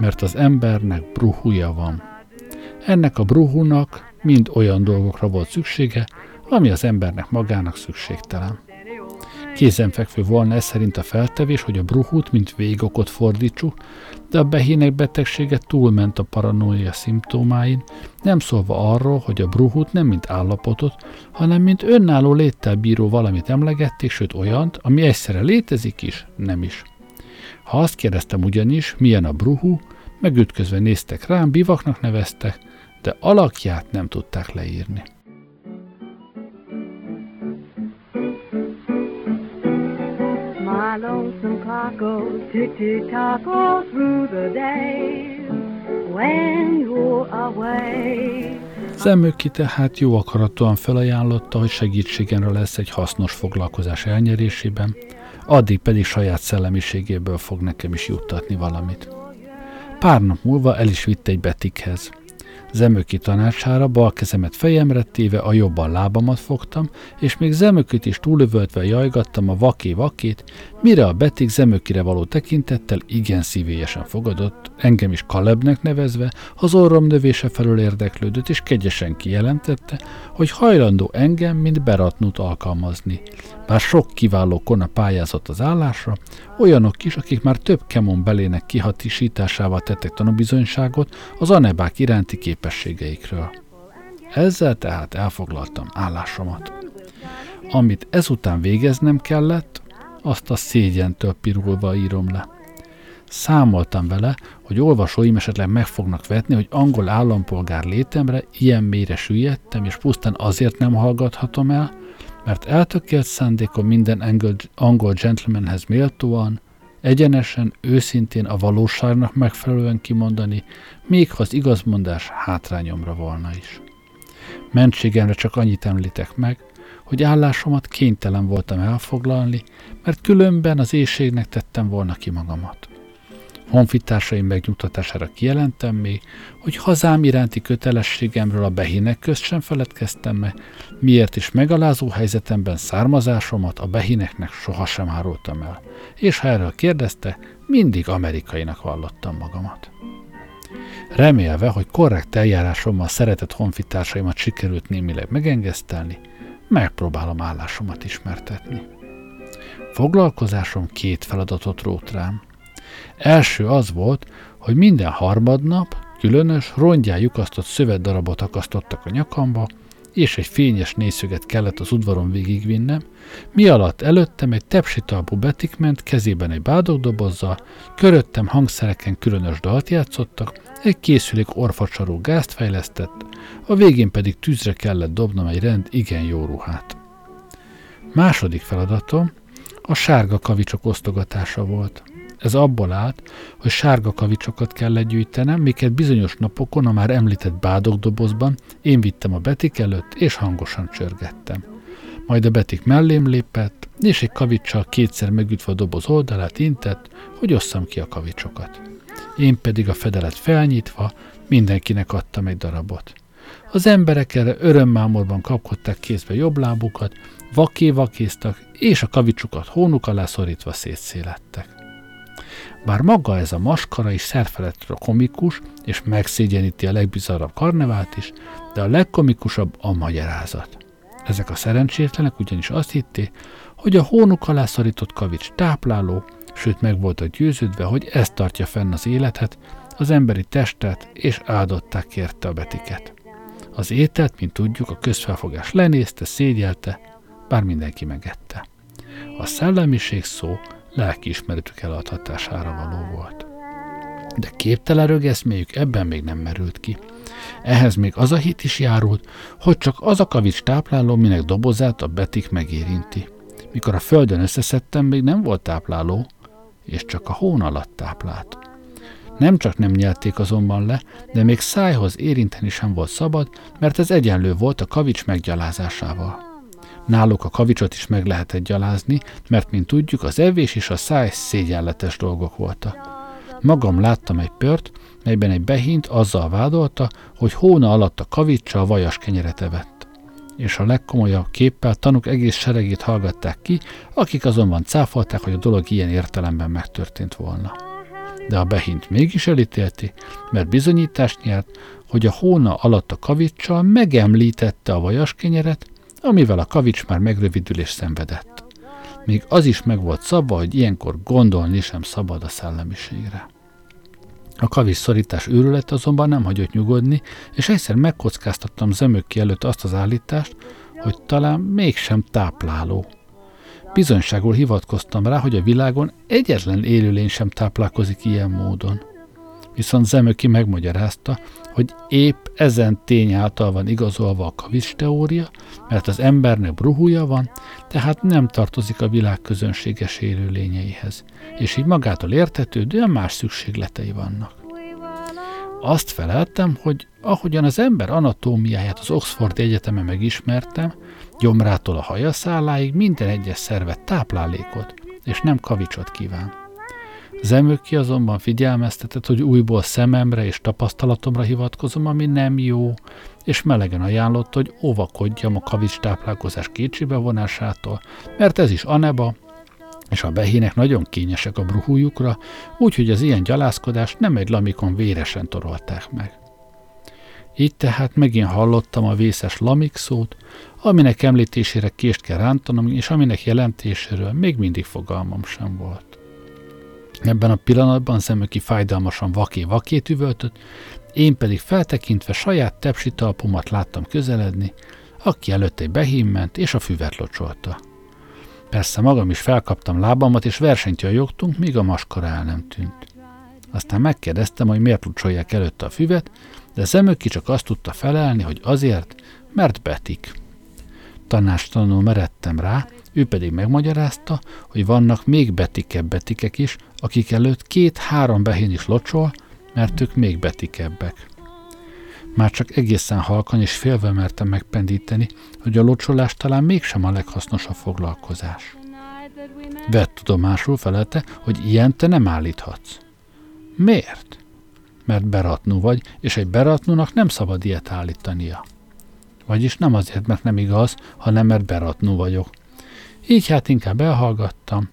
mert az embernek bruhúja van. Ennek a bruhúnak mind olyan dolgokra volt szüksége, ami az embernek magának szükségtelen. Kézenfekvő volna ez szerint a feltevés, hogy a bruhút, mint végokot fordítsuk, de a behének betegsége túlment a paranoia szimptomáin, nem szólva arról, hogy a bruhút nem mint állapotot, hanem mint önálló léttel bíró valamit emlegették, sőt olyant, ami egyszerre létezik is, nem is. Ha azt kérdeztem ugyanis, milyen a bruhú, megütközve néztek rám, bivaknak neveztek, de alakját nem tudták leírni. My lonesome clock goes tick-tick-tock all through the day when you're away. Zemöki tehát jó akaratúan felajánlotta, hogy segítségemre lesz egy hasznos foglalkozás elnyerésében, addig pedig saját szellemiségéből fog nekem is juttatni valamit. Pár nap múlva el is vitt egy betikhez. Zemöki tanácsára bal kezemet fejemre téve a jobban lábamat fogtam, és még Zemökit is túlövöltve jajgattam a vaké vakét, mire a betik Zemökire való tekintettel igen szívélyesen fogadott, engem is Kalebnek nevezve, az orrom növése felől érdeklődött, és kegyesen kijelentette, hogy hajlandó engem, mint beratnut alkalmazni. Bár sok kiváló kona pályázott az állásra, olyanok is, akik már több kemon belének kihatisításával tettek tanúbizonyságot az anebák iránti képességeikről. Ezzel tehát elfoglaltam állásomat. Amit ezután végeznem kellett, azt a szégyentől pirulva írom le. Számoltam vele, hogy olvasóim esetleg meg fognak vetni, hogy angol állampolgár létemre ilyen mélyre süllyedtem, és pusztán azért nem hallgathatom el, mert eltökélt szándékom minden angol, gentlemanhez méltóan, egyenesen, őszintén a valóságnak megfelelően kimondani, még ha az igazmondás hátrányomra volna is. Mentségemre csak annyit említek meg, hogy állásomat kénytelen voltam elfoglalni, mert különben az éjségnek tettem volna ki magamat. Honfitársaim megnyugtatására kijelentem még, hogy hazám iránti kötelességemről a behinek közt sem feledkeztem meg, miért is megalázó helyzetemben származásomat a behineknek sohasem árultam el. És ha erről kérdezte, mindig amerikainak vallottam magamat. Remélve, hogy korrekt eljárásommal szeretett honfitársaimat sikerült némileg megengesztelni, megpróbálom állásomat ismertetni. Foglalkozásom két feladatot rót rám – Első az volt, hogy minden harmadnap különös, rongyá lyukasztott szövetdarabot akasztottak a nyakamba, és egy fényes nézszöget kellett az udvaron végigvinnem, mi alatt előttem egy tepsitalpú betik ment, kezében egy bádogdobozzal, köröttem hangszereken különös dalt játszottak, egy készülék orfacsaró gázt fejlesztett, a végén pedig tűzre kellett dobnom egy rend igen jó ruhát. Második feladatom, A sárga kavicsok osztogatása volt. Ez abból állt, hogy sárga kavicsokat kell legyűjtenem, miket bizonyos napokon a már említett bádogdobozban én vittem a Betik előtt, és hangosan csörgettem. Majd a Betik mellém lépett, és egy kavicsal kétszer megütve a doboz oldalát intett, hogy osszam ki a kavicsokat. Én pedig a fedelet felnyitva mindenkinek adtam egy darabot. Az emberek erre örömmámorban kapkodták kézbe jobb lábukat, vaké-vakéztak, és a kavicsukat hónuk alá szorítva szétszélettek. Bár maga ez a maskara is szerfelettre komikus, és megszégyeníti a legbizarrabb karnevált is, de a legkomikusabb a magyarázat. Ezek a szerencsétlenek ugyanis azt hitték, hogy a hónuk alá szorított kavics tápláló, sőt meg voltak győződve, hogy ez tartja fenn az életet, az emberi testet, és áldották érte a betiket. Az ételt, mint tudjuk, a közfelfogás lenézte, szégyelte, bár mindenki megette. A szellemiség szó lelkiismeretük eladhatására való volt. De képtelen rögeszméjük ebben még nem merült ki. Ehhez még az a hit is járult, hogy csak az a kavics tápláló, minek dobozát a betik megérinti. Mikor a földön összeszedtem, még nem volt tápláló, és csak a hón alatt táplált. Nem csak nem nyelték azonban le, de még szájhoz érinteni sem volt szabad, mert ez egyenlő volt a kavics meggyalázásával. Náluk a kavicsot is meg lehetett gyalázni, mert, mint tudjuk, az evés és a száj szégyenletes dolgok voltak. Magam láttam egy pört, melyben egy behint azzal vádolta, hogy hóna alatt a kavicsa a vajas kenyeret evett. És a legkomolyabb képpel tanuk egész seregét hallgatták ki, akik azonban cáfolták, hogy a dolog ilyen értelemben megtörtént volna. De a behint mégis elítélti, mert bizonyítást nyert, hogy a hóna alatt a kavicsal megemlítette a vajas kenyeret, amivel a kavics már megrövidül és szenvedett. Még az is meg volt szabva, hogy ilyenkor gondolni sem szabad a szellemiségre. A kavics szorítás őrület azonban nem hagyott nyugodni, és egyszer megkockáztattam zömökki előtt azt az állítást, hogy talán mégsem tápláló. Bizonyságul hivatkoztam rá, hogy a világon egyetlen élőlény sem táplálkozik ilyen módon viszont Zemöki megmagyarázta, hogy épp ezen tény által van igazolva a kavics teória, mert az embernek bruhúja van, tehát nem tartozik a világ közönséges élőlényeihez, és így magától értetődően más szükségletei vannak. Azt feleltem, hogy ahogyan az ember anatómiáját az Oxford Egyetemen megismertem, gyomrától a hajaszáláig minden egyes szervet táplálékot, és nem kavicsot kíván. Zemöki azonban figyelmeztetett, hogy újból szememre és tapasztalatomra hivatkozom, ami nem jó, és melegen ajánlott, hogy óvakodjam a kavics táplálkozás kétségbe vonásától, mert ez is aneba, és a behének nagyon kényesek a bruhújukra, úgyhogy az ilyen gyalázkodást nem egy lamikon véresen torolták meg. Így tehát megint hallottam a vészes lamik szót, aminek említésére kést kell rántanom, és aminek jelentéséről még mindig fogalmam sem volt. Ebben a pillanatban szemöki fájdalmasan vaké-vakét üvöltött, én pedig feltekintve saját tepsi talpomat láttam közeledni, aki előtt egy behím ment, és a füvet locsolta. Persze magam is felkaptam lábamat, és versenyt jajogtunk, míg a maskara el nem tűnt. Aztán megkérdeztem, hogy miért locsolják előtte a füvet, de Szemöki csak azt tudta felelni, hogy azért, mert betik. Tanástalanul meredtem rá, ő pedig megmagyarázta, hogy vannak még betikebb betikek is, akik előtt két-három behén is locsol, mert ők még betikebbek. Már csak egészen halkan és félve mertem megpendíteni, hogy a locsolás talán mégsem a leghasznosabb foglalkozás. Vett tudomásul felelte, hogy ilyen te nem állíthatsz. Miért? Mert beratnú vagy, és egy beratnúnak nem szabad ilyet állítania. Vagyis nem azért, mert nem igaz, hanem mert beratnú vagyok. Így hát inkább elhallgattam,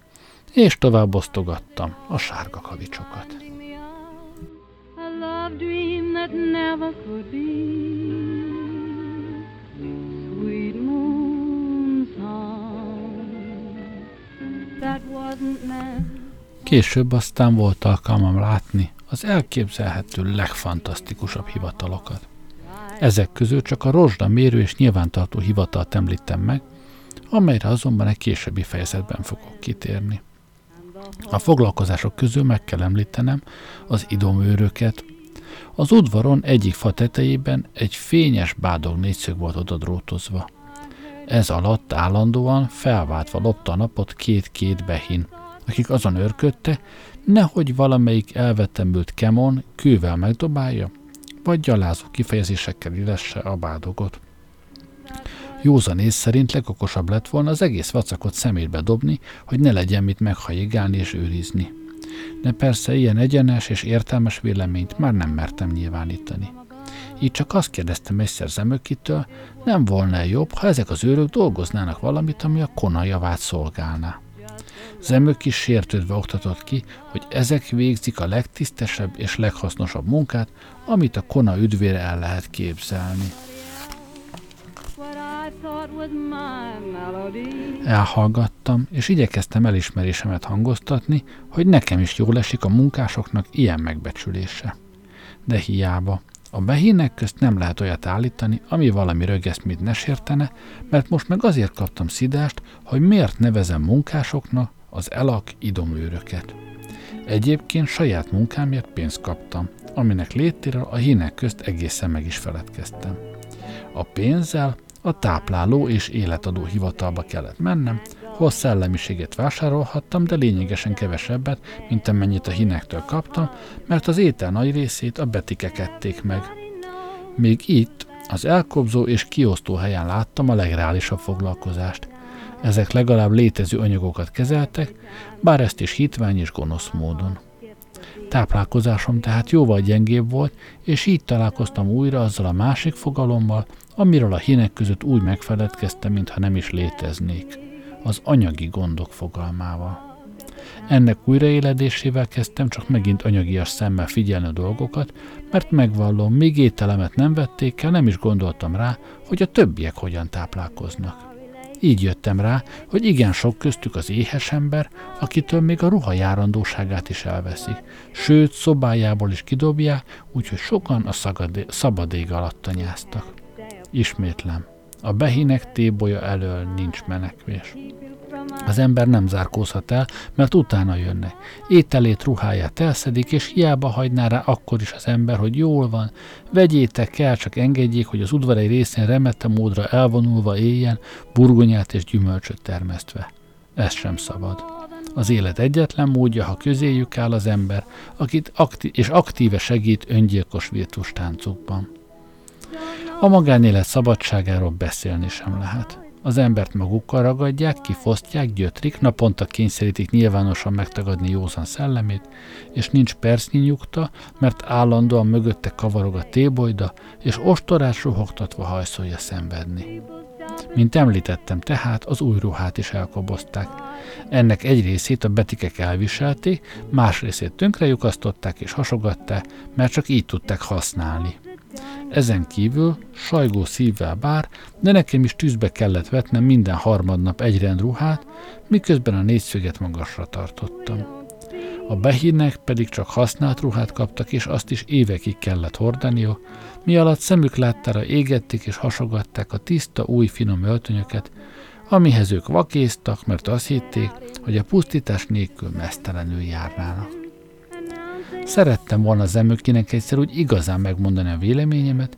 és tovább osztogattam a sárga kavicsokat. Később aztán volt alkalmam látni az elképzelhető legfantasztikusabb hivatalokat. Ezek közül csak a rozsda mérő és nyilvántartó hivatalt említem meg, amelyre azonban egy későbbi fejezetben fogok kitérni. A foglalkozások közül meg kell említenem az idomőröket. Az udvaron egyik fa tetejében egy fényes bádog négyszög volt oda drótozva. Ez alatt állandóan felváltva lopta a napot két-két behin, akik azon örködte, nehogy valamelyik elvetemült kemon kővel megdobálja, vagy gyalázó kifejezésekkel illesse a bádogot. Józan ész szerint legokosabb lett volna az egész vacakot szemétbe dobni, hogy ne legyen mit meghajigálni és őrizni. De persze ilyen egyenes és értelmes véleményt már nem mertem nyilvánítani. Így csak azt kérdeztem egyszer Zemökitől, nem volna jobb, ha ezek az őrök dolgoznának valamit, ami a kona javát szolgálná. Zemök is sértődve oktatott ki, hogy ezek végzik a legtisztesebb és leghasznosabb munkát, amit a kona üdvére el lehet képzelni. Elhallgattam, és igyekeztem elismerésemet hangoztatni, hogy nekem is jól esik a munkásoknak ilyen megbecsülése. De hiába. A behének közt nem lehet olyat állítani, ami valami rögeszmét ne sértene, mert most meg azért kaptam szidást, hogy miért nevezem munkásoknak az elak idomőröket. Egyébként saját munkámért pénzt kaptam, aminek létéről a hínek közt egészen meg is feledkeztem. A pénzzel a tápláló és életadó hivatalba kellett mennem, hol szellemiséget vásárolhattam, de lényegesen kevesebbet, mint amennyit a hinektől kaptam, mert az étel nagy részét a betikek ették meg. Még itt, az elkobzó és kiosztó helyen láttam a legreálisabb foglalkozást. Ezek legalább létező anyagokat kezeltek, bár ezt is hitvány és gonosz módon. Táplálkozásom tehát jóval gyengébb volt, és így találkoztam újra azzal a másik fogalommal, amiről a hínek között úgy megfeledkeztem, mintha nem is léteznék, az anyagi gondok fogalmával. Ennek újraéledésével kezdtem csak megint anyagias szemmel figyelni a dolgokat, mert megvallom, még ételemet nem vették el, nem is gondoltam rá, hogy a többiek hogyan táplálkoznak. Így jöttem rá, hogy igen sok köztük az éhes ember, akitől még a ruha járandóságát is elveszik, sőt, szobájából is kidobják, úgyhogy sokan a szabadég alatt tanyáztak. Ismétlem, a behinek tébolya elől nincs menekvés. Az ember nem zárkózhat el, mert utána jönnek. Ételét, ruháját elszedik, és hiába hagyná rá akkor is az ember, hogy jól van. Vegyétek el, csak engedjék, hogy az udvarai részén remette módra elvonulva éljen, burgonyát és gyümölcsöt termesztve. Ez sem szabad. Az élet egyetlen módja, ha közéjük áll az ember, akit akti- és aktíve segít öngyilkos virtus táncokban. A magánélet szabadságáról beszélni sem lehet. Az embert magukkal ragadják, kifosztják, gyötrik, naponta kényszerítik nyilvánosan megtagadni józan szellemét, és nincs percnyi nyugta, mert állandóan mögötte kavarog a tébolyda, és ostorás ruhogtatva hajszolja szenvedni. Mint említettem, tehát az új ruhát is elkobozták. Ennek egy részét a betikek elviselték, más részét tönkre lyukasztották és hasogatták, mert csak így tudták használni. Ezen kívül sajgó szívvel bár, de nekem is tűzbe kellett vetnem minden harmadnap egy ruhát, miközben a négyszöget magasra tartottam. A behínnek pedig csak használt ruhát kaptak, és azt is évekig kellett hordaniuk, mi alatt szemük láttára égették és hasogatták a tiszta, új, finom öltönyöket, amihez ők vakéztak, mert azt hitték, hogy a pusztítás nélkül mesztelenül járnának. Szerettem volna Zemökinek egyszer úgy igazán megmondani a véleményemet,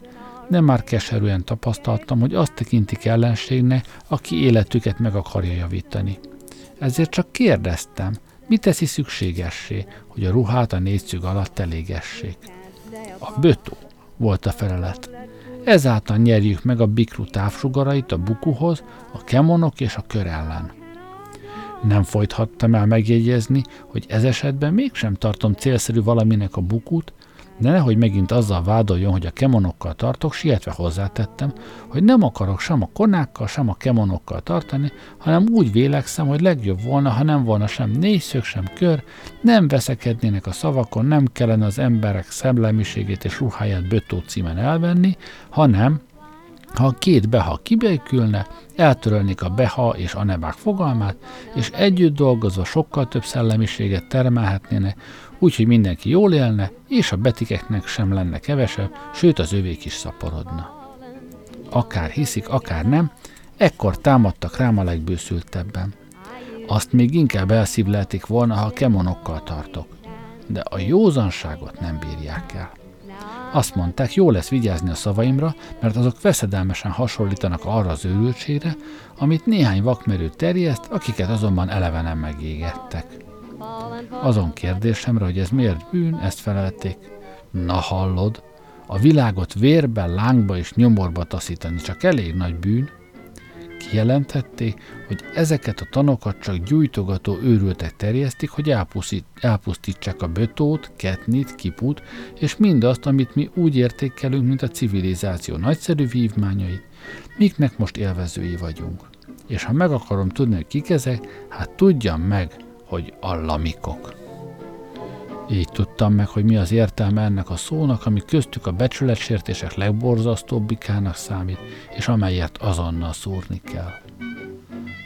de már keserűen tapasztaltam, hogy azt tekintik ellenségnek, aki életüket meg akarja javítani. Ezért csak kérdeztem, mi teszi szükségessé, hogy a ruhát a négyszög alatt elégessék. A bötó volt a felelet. Ezáltal nyerjük meg a bikru távsugarait a bukuhoz, a kemonok és a kör ellen. Nem folythattam el megjegyezni, hogy ez esetben mégsem tartom célszerű valaminek a bukút, de nehogy megint azzal vádoljon, hogy a kemonokkal tartok, sietve hozzátettem, hogy nem akarok sem a konákkal, sem a kemonokkal tartani, hanem úgy vélekszem, hogy legjobb volna, ha nem volna sem négyszög, sem kör, nem veszekednének a szavakon, nem kellene az emberek szemlemiségét és ruháját bötó címen elvenni, hanem ha a két beha kibékülne, eltörölnék a beha és a nebák fogalmát, és együtt dolgozva sokkal több szellemiséget termelhetnének, úgyhogy mindenki jól élne, és a betikeknek sem lenne kevesebb, sőt az övék is szaporodna. Akár hiszik, akár nem, ekkor támadtak rám a legbőszültebben. Azt még inkább elszívlelték volna, ha kemonokkal tartok. De a józanságot nem bírják el. Azt mondták, jó lesz vigyázni a szavaimra, mert azok veszedelmesen hasonlítanak arra az őrültségre, amit néhány vakmerő terjeszt, akiket azonban elevenen megégettek. Azon kérdésemre, hogy ez miért bűn, ezt felelték. Na hallod, a világot vérben, lángba és nyomorba taszítani csak elég nagy bűn, Kijelentették, hogy ezeket a tanokat csak gyújtogató őrültek terjesztik, hogy elpusztítsák a bötót, ketnit, kiput, és mindazt, amit mi úgy értékelünk, mint a civilizáció nagyszerű vívmányait, miknek most élvezői vagyunk. És ha meg akarom tudni, hogy kik ezek, hát tudjam meg, hogy a lamikok. Így tudtam meg, hogy mi az értelme ennek a szónak, ami köztük a becsületsértések legborzasztóbbikának számít, és amelyet azonnal szúrni kell.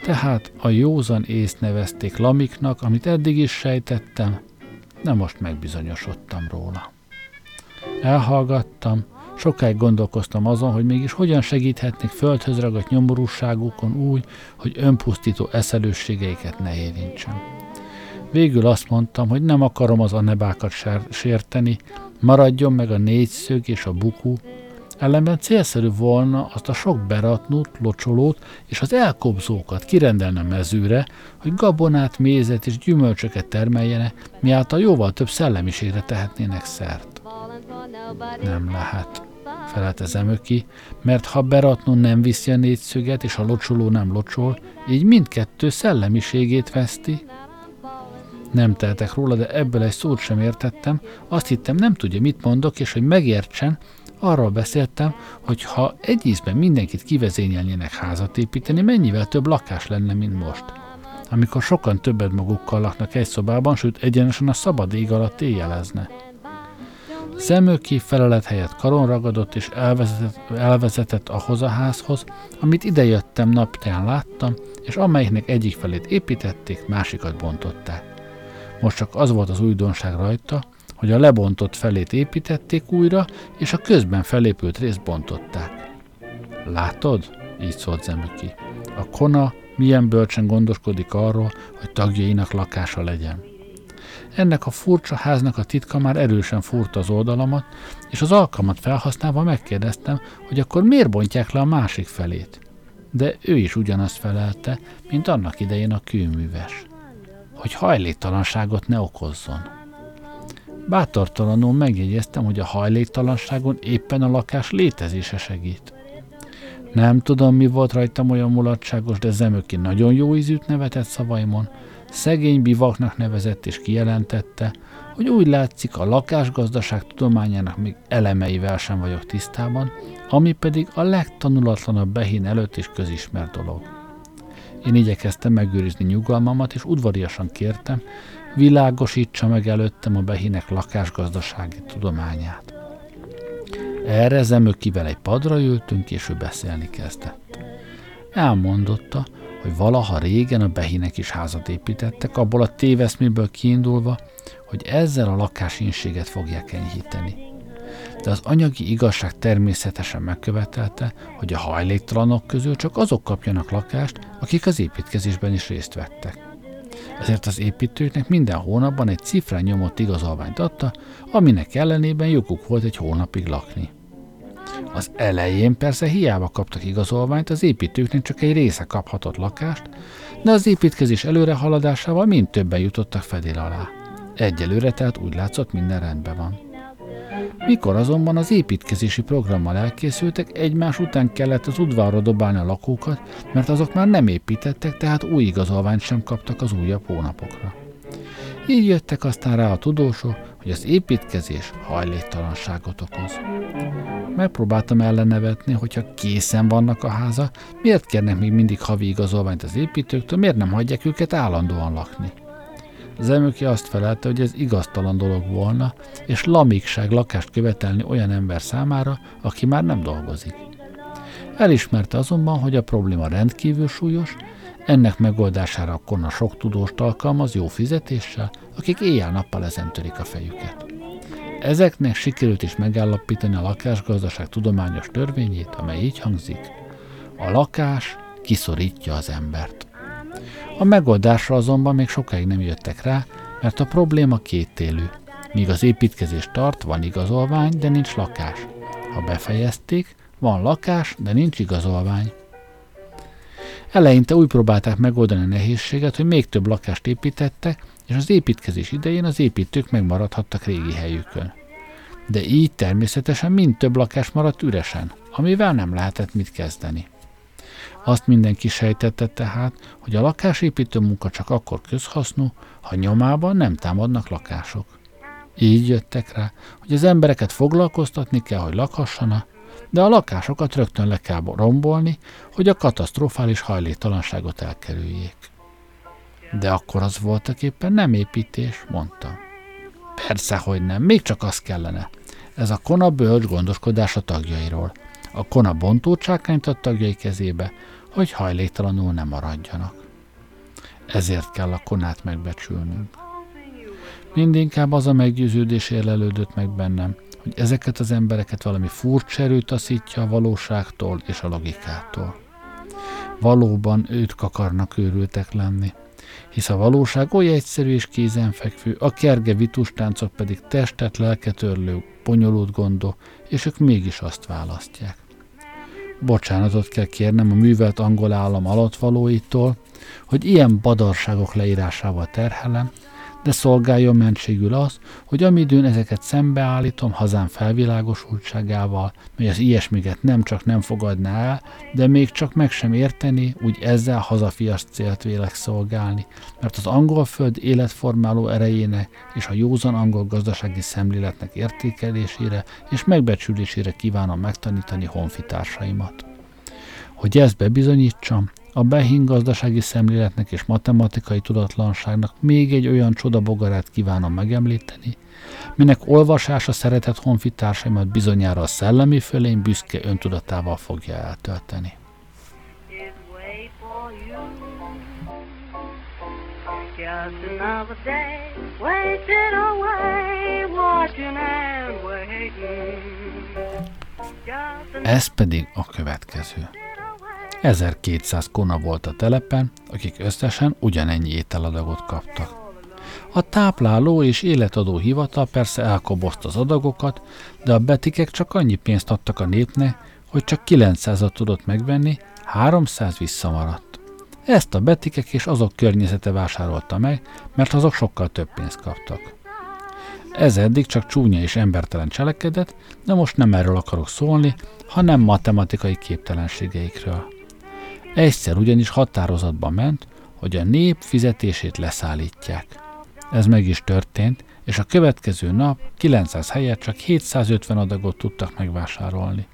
Tehát a józan észt nevezték lamiknak, amit eddig is sejtettem, de most megbizonyosodtam róla. Elhallgattam, sokáig gondolkoztam azon, hogy mégis hogyan segíthetnék földhöz ragadt nyomorúságukon úgy, hogy önpusztító eszelősségeiket ne érintsem. Végül azt mondtam, hogy nem akarom az anebákat sérteni, maradjon meg a négyszög és a bukú, ellenben célszerű volna azt a sok beratnút, locsolót és az elkobzókat kirendelne mezőre, hogy gabonát, mézet és gyümölcsöket termeljene, miáltal jóval több szellemiségre tehetnének szert. Nem lehet, felelte Zemöki, mert ha beratnó nem viszi a négyszöget, és a locsoló nem locsol, így mindkettő szellemiségét veszti, nem teltek róla, de ebből egy szót sem értettem. Azt hittem, nem tudja, mit mondok, és hogy megértsen, arról beszéltem, hogy ha egy ízben mindenkit kivezényelnének házat építeni, mennyivel több lakás lenne, mint most. Amikor sokan többet magukkal laknak egy szobában, sőt egyenesen a szabad ég alatt éjjelezne. Szemőki felelet helyett karon ragadott és elvezetett, elvezetett ahhoz a házhoz, amit idejöttem naptán láttam, és amelyiknek egyik felét építették, másikat bontották. Most csak az volt az újdonság rajta, hogy a lebontott felét építették újra, és a közben felépült részt bontották. Látod? Így szólt Zemüki. A kona milyen bölcsen gondoskodik arról, hogy tagjainak lakása legyen. Ennek a furcsa háznak a titka már erősen furta az oldalamat, és az alkalmat felhasználva megkérdeztem, hogy akkor miért bontják le a másik felét. De ő is ugyanazt felelte, mint annak idején a kőműves hogy hajléktalanságot ne okozzon. Bátortalanul megjegyeztem, hogy a hajléktalanságon éppen a lakás létezése segít. Nem tudom, mi volt rajtam olyan mulatságos, de Zemöki nagyon jó ízűt nevetett szavaimon, szegény bivaknak nevezett és kijelentette, hogy úgy látszik a lakásgazdaság tudományának még elemeivel sem vagyok tisztában, ami pedig a legtanulatlanabb behín előtt is közismert dolog. Én igyekeztem megőrizni nyugalmamat, és udvariasan kértem, világosítsa meg előttem a behinek lakásgazdasági tudományát. Erre Zemökivel egy padra ültünk, és ő beszélni kezdett. Elmondotta, hogy valaha régen a behinek is házat építettek, abból a téveszméből kiindulva, hogy ezzel a lakásinséget fogják enyhíteni de az anyagi igazság természetesen megkövetelte, hogy a hajléktalanok közül csak azok kapjanak lakást, akik az építkezésben is részt vettek. Ezért az építőknek minden hónapban egy cifrán nyomott igazolványt adta, aminek ellenében joguk volt egy hónapig lakni. Az elején persze hiába kaptak igazolványt, az építőknek csak egy része kaphatott lakást, de az építkezés előre haladásával mind többen jutottak fedél alá. Egyelőre tehát úgy látszott minden rendben van. Mikor azonban az építkezési programmal elkészültek, egymás után kellett az udvarra dobálni a lakókat, mert azok már nem építettek, tehát új igazolványt sem kaptak az újabb hónapokra. Így jöttek aztán rá a tudósok, hogy az építkezés hajléktalanságot okoz. Megpróbáltam ellenevetni, hogyha készen vannak a háza, miért kérnek még mindig havi igazolványt az építőktől, miért nem hagyják őket állandóan lakni. Az azt felelte, hogy ez igaztalan dolog volna, és lamikság lakást követelni olyan ember számára, aki már nem dolgozik. Elismerte azonban, hogy a probléma rendkívül súlyos, ennek megoldására akkor a sok tudóst alkalmaz jó fizetéssel, akik éjjel-nappal ezen törik a fejüket. Ezeknek sikerült is megállapítani a lakásgazdaság tudományos törvényét, amely így hangzik. A lakás kiszorítja az embert. A megoldásra azonban még sokáig nem jöttek rá, mert a probléma kétélű. Míg az építkezés tart, van igazolvány, de nincs lakás. Ha befejezték, van lakás, de nincs igazolvány. Eleinte úgy próbálták megoldani a nehézséget, hogy még több lakást építettek, és az építkezés idején az építők megmaradhattak régi helyükön. De így természetesen mind több lakás maradt üresen, amivel nem lehetett mit kezdeni. Azt mindenki sejtette tehát, hogy a lakásépítő munka csak akkor közhasznú, ha nyomában nem támadnak lakások. Így jöttek rá, hogy az embereket foglalkoztatni kell, hogy lakhassanak, de a lakásokat rögtön le kell rombolni, hogy a katasztrofális hajléktalanságot elkerüljék. De akkor az voltak éppen nem építés, mondta. Persze, hogy nem, még csak az kellene. Ez a kona bölcs gondoskodás a tagjairól. A kona bontócsákányt a tagjai kezébe, hogy hajléktalanul nem maradjanak. Ezért kell a konát megbecsülnünk. Mindinkább az a meggyőződés érlelődött meg bennem, hogy ezeket az embereket valami furcsa erő taszítja a valóságtól és a logikától. Valóban őt akarnak őrültek lenni, hisz a valóság olyan egyszerű és kézenfekvő, a kerge vitustáncok pedig testet, lelket örlő, bonyolult gondok, és ők mégis azt választják. Bocsánatot kell kérnem a művelt angol állam alattvalóitól, hogy ilyen badarságok leírásával terhelem, de szolgáljon mentségül az, hogy amidőn ezeket szembeállítom hazám felvilágosultságával, mely az ilyesmiket nem csak nem fogadná el, de még csak meg sem érteni, úgy ezzel hazafias célt vélek szolgálni, mert az angol föld életformáló erejének és a józan angol gazdasági szemléletnek értékelésére és megbecsülésére kívánom megtanítani honfitársaimat. Hogy ezt bebizonyítsam, a Behin gazdasági szemléletnek és matematikai tudatlanságnak még egy olyan csodabogarát kívánom megemlíteni, minek olvasása szeretett honfitársaimat bizonyára a szellemi fölény büszke öntudatával fogja eltölteni. Ez pedig a következő. 1200 kona volt a telepen, akik összesen ugyanennyi ételadagot kaptak. A tápláló és életadó hivatal persze elkobozta az adagokat, de a betikek csak annyi pénzt adtak a népnek, hogy csak 900-at tudott megvenni, 300 visszamaradt. Ezt a betikek és azok környezete vásárolta meg, mert azok sokkal több pénzt kaptak. Ez eddig csak csúnya és embertelen cselekedet, de most nem erről akarok szólni, hanem matematikai képtelenségeikről. Egyszer ugyanis határozatban ment, hogy a nép fizetését leszállítják. Ez meg is történt, és a következő nap 900 helyett csak 750 adagot tudtak megvásárolni.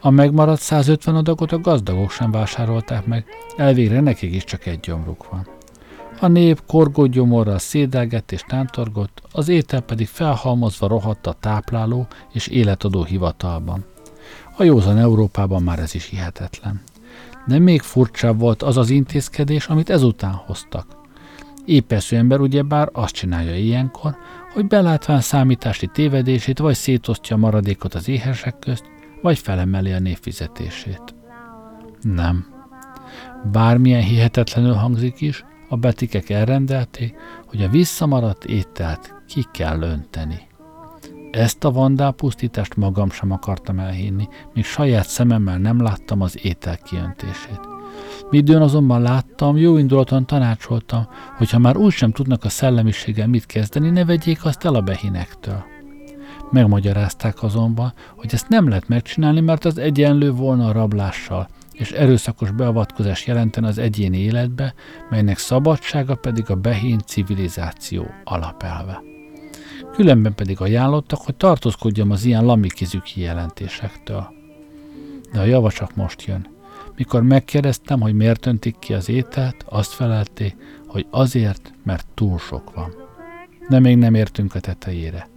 A megmaradt 150 adagot a gazdagok sem vásárolták meg, elvégre nekik is csak egy gyomruk van. A nép korgó gyomorral szédelgett és tántorgott, az étel pedig felhalmozva rohadt a tápláló és életadó hivatalban. A józan Európában már ez is hihetetlen. De még furcsább volt az az intézkedés, amit ezután hoztak. Épesző ember ugyebár azt csinálja ilyenkor, hogy belátván számítási tévedését vagy szétosztja a maradékot az éhesek közt, vagy felemeli a névfizetését. Nem. Bármilyen hihetetlenül hangzik is, a betikek elrendelték, hogy a visszamaradt ételt ki kell önteni. Ezt a vandálpusztítást magam sem akartam elhinni, míg saját szememmel nem láttam az étel kiöntését. Midőn azonban láttam, jó indulaton tanácsoltam, hogy ha már úgysem tudnak a szellemiséggel mit kezdeni, ne vegyék azt el a behinektől. Megmagyarázták azonban, hogy ezt nem lehet megcsinálni, mert az egyenlő volna a rablással, és erőszakos beavatkozás jelenten az egyéni életbe, melynek szabadsága pedig a behén civilizáció alapelve. Különben pedig ajánlottak, hogy tartózkodjam az ilyen lamikizű kijelentésektől. De a java csak most jön. Mikor megkérdeztem, hogy miért öntik ki az ételt, azt felelték, hogy azért, mert túl sok van. De még nem értünk a tetejére.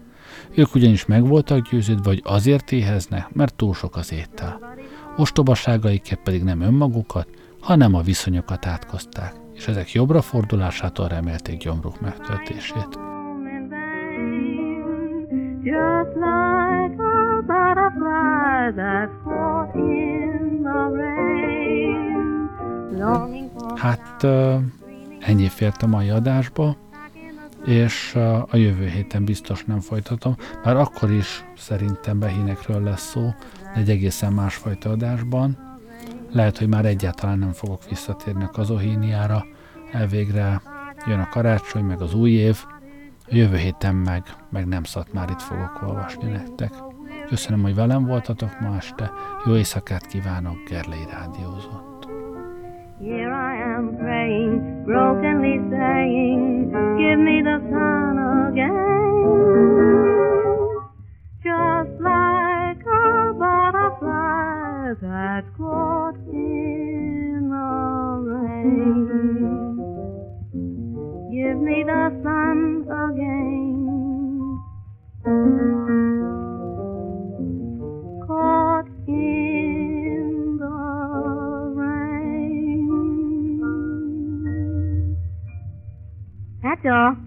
Ők ugyanis meg voltak győződve, hogy azért éheznek, mert túl sok az étel. Ostobaságaiket pedig nem önmagukat, hanem a viszonyokat átkozták, és ezek jobbra fordulásától remélték gyomruk megtöltését. Just like a butterfly that fought in the rain. Hát ennyi fért a mai adásba. és a jövő héten biztos nem folytatom, már akkor is szerintem behínekről lesz szó, egy egészen másfajta adásban. Lehet, hogy már egyáltalán nem fogok visszatérni a kazohíniára, elvégre jön a karácsony, meg az új év, jövő héten meg, meg nem szat már itt fogok olvasni nektek. Köszönöm, hogy velem voltatok ma este, jó éjszakát kívánok, Gerlei Rádiózott. Here I am praying, brokenly saying, give me the sun again. Just like a butterfly that's caught in the rain. The sun again. Caught in the rain. That's all.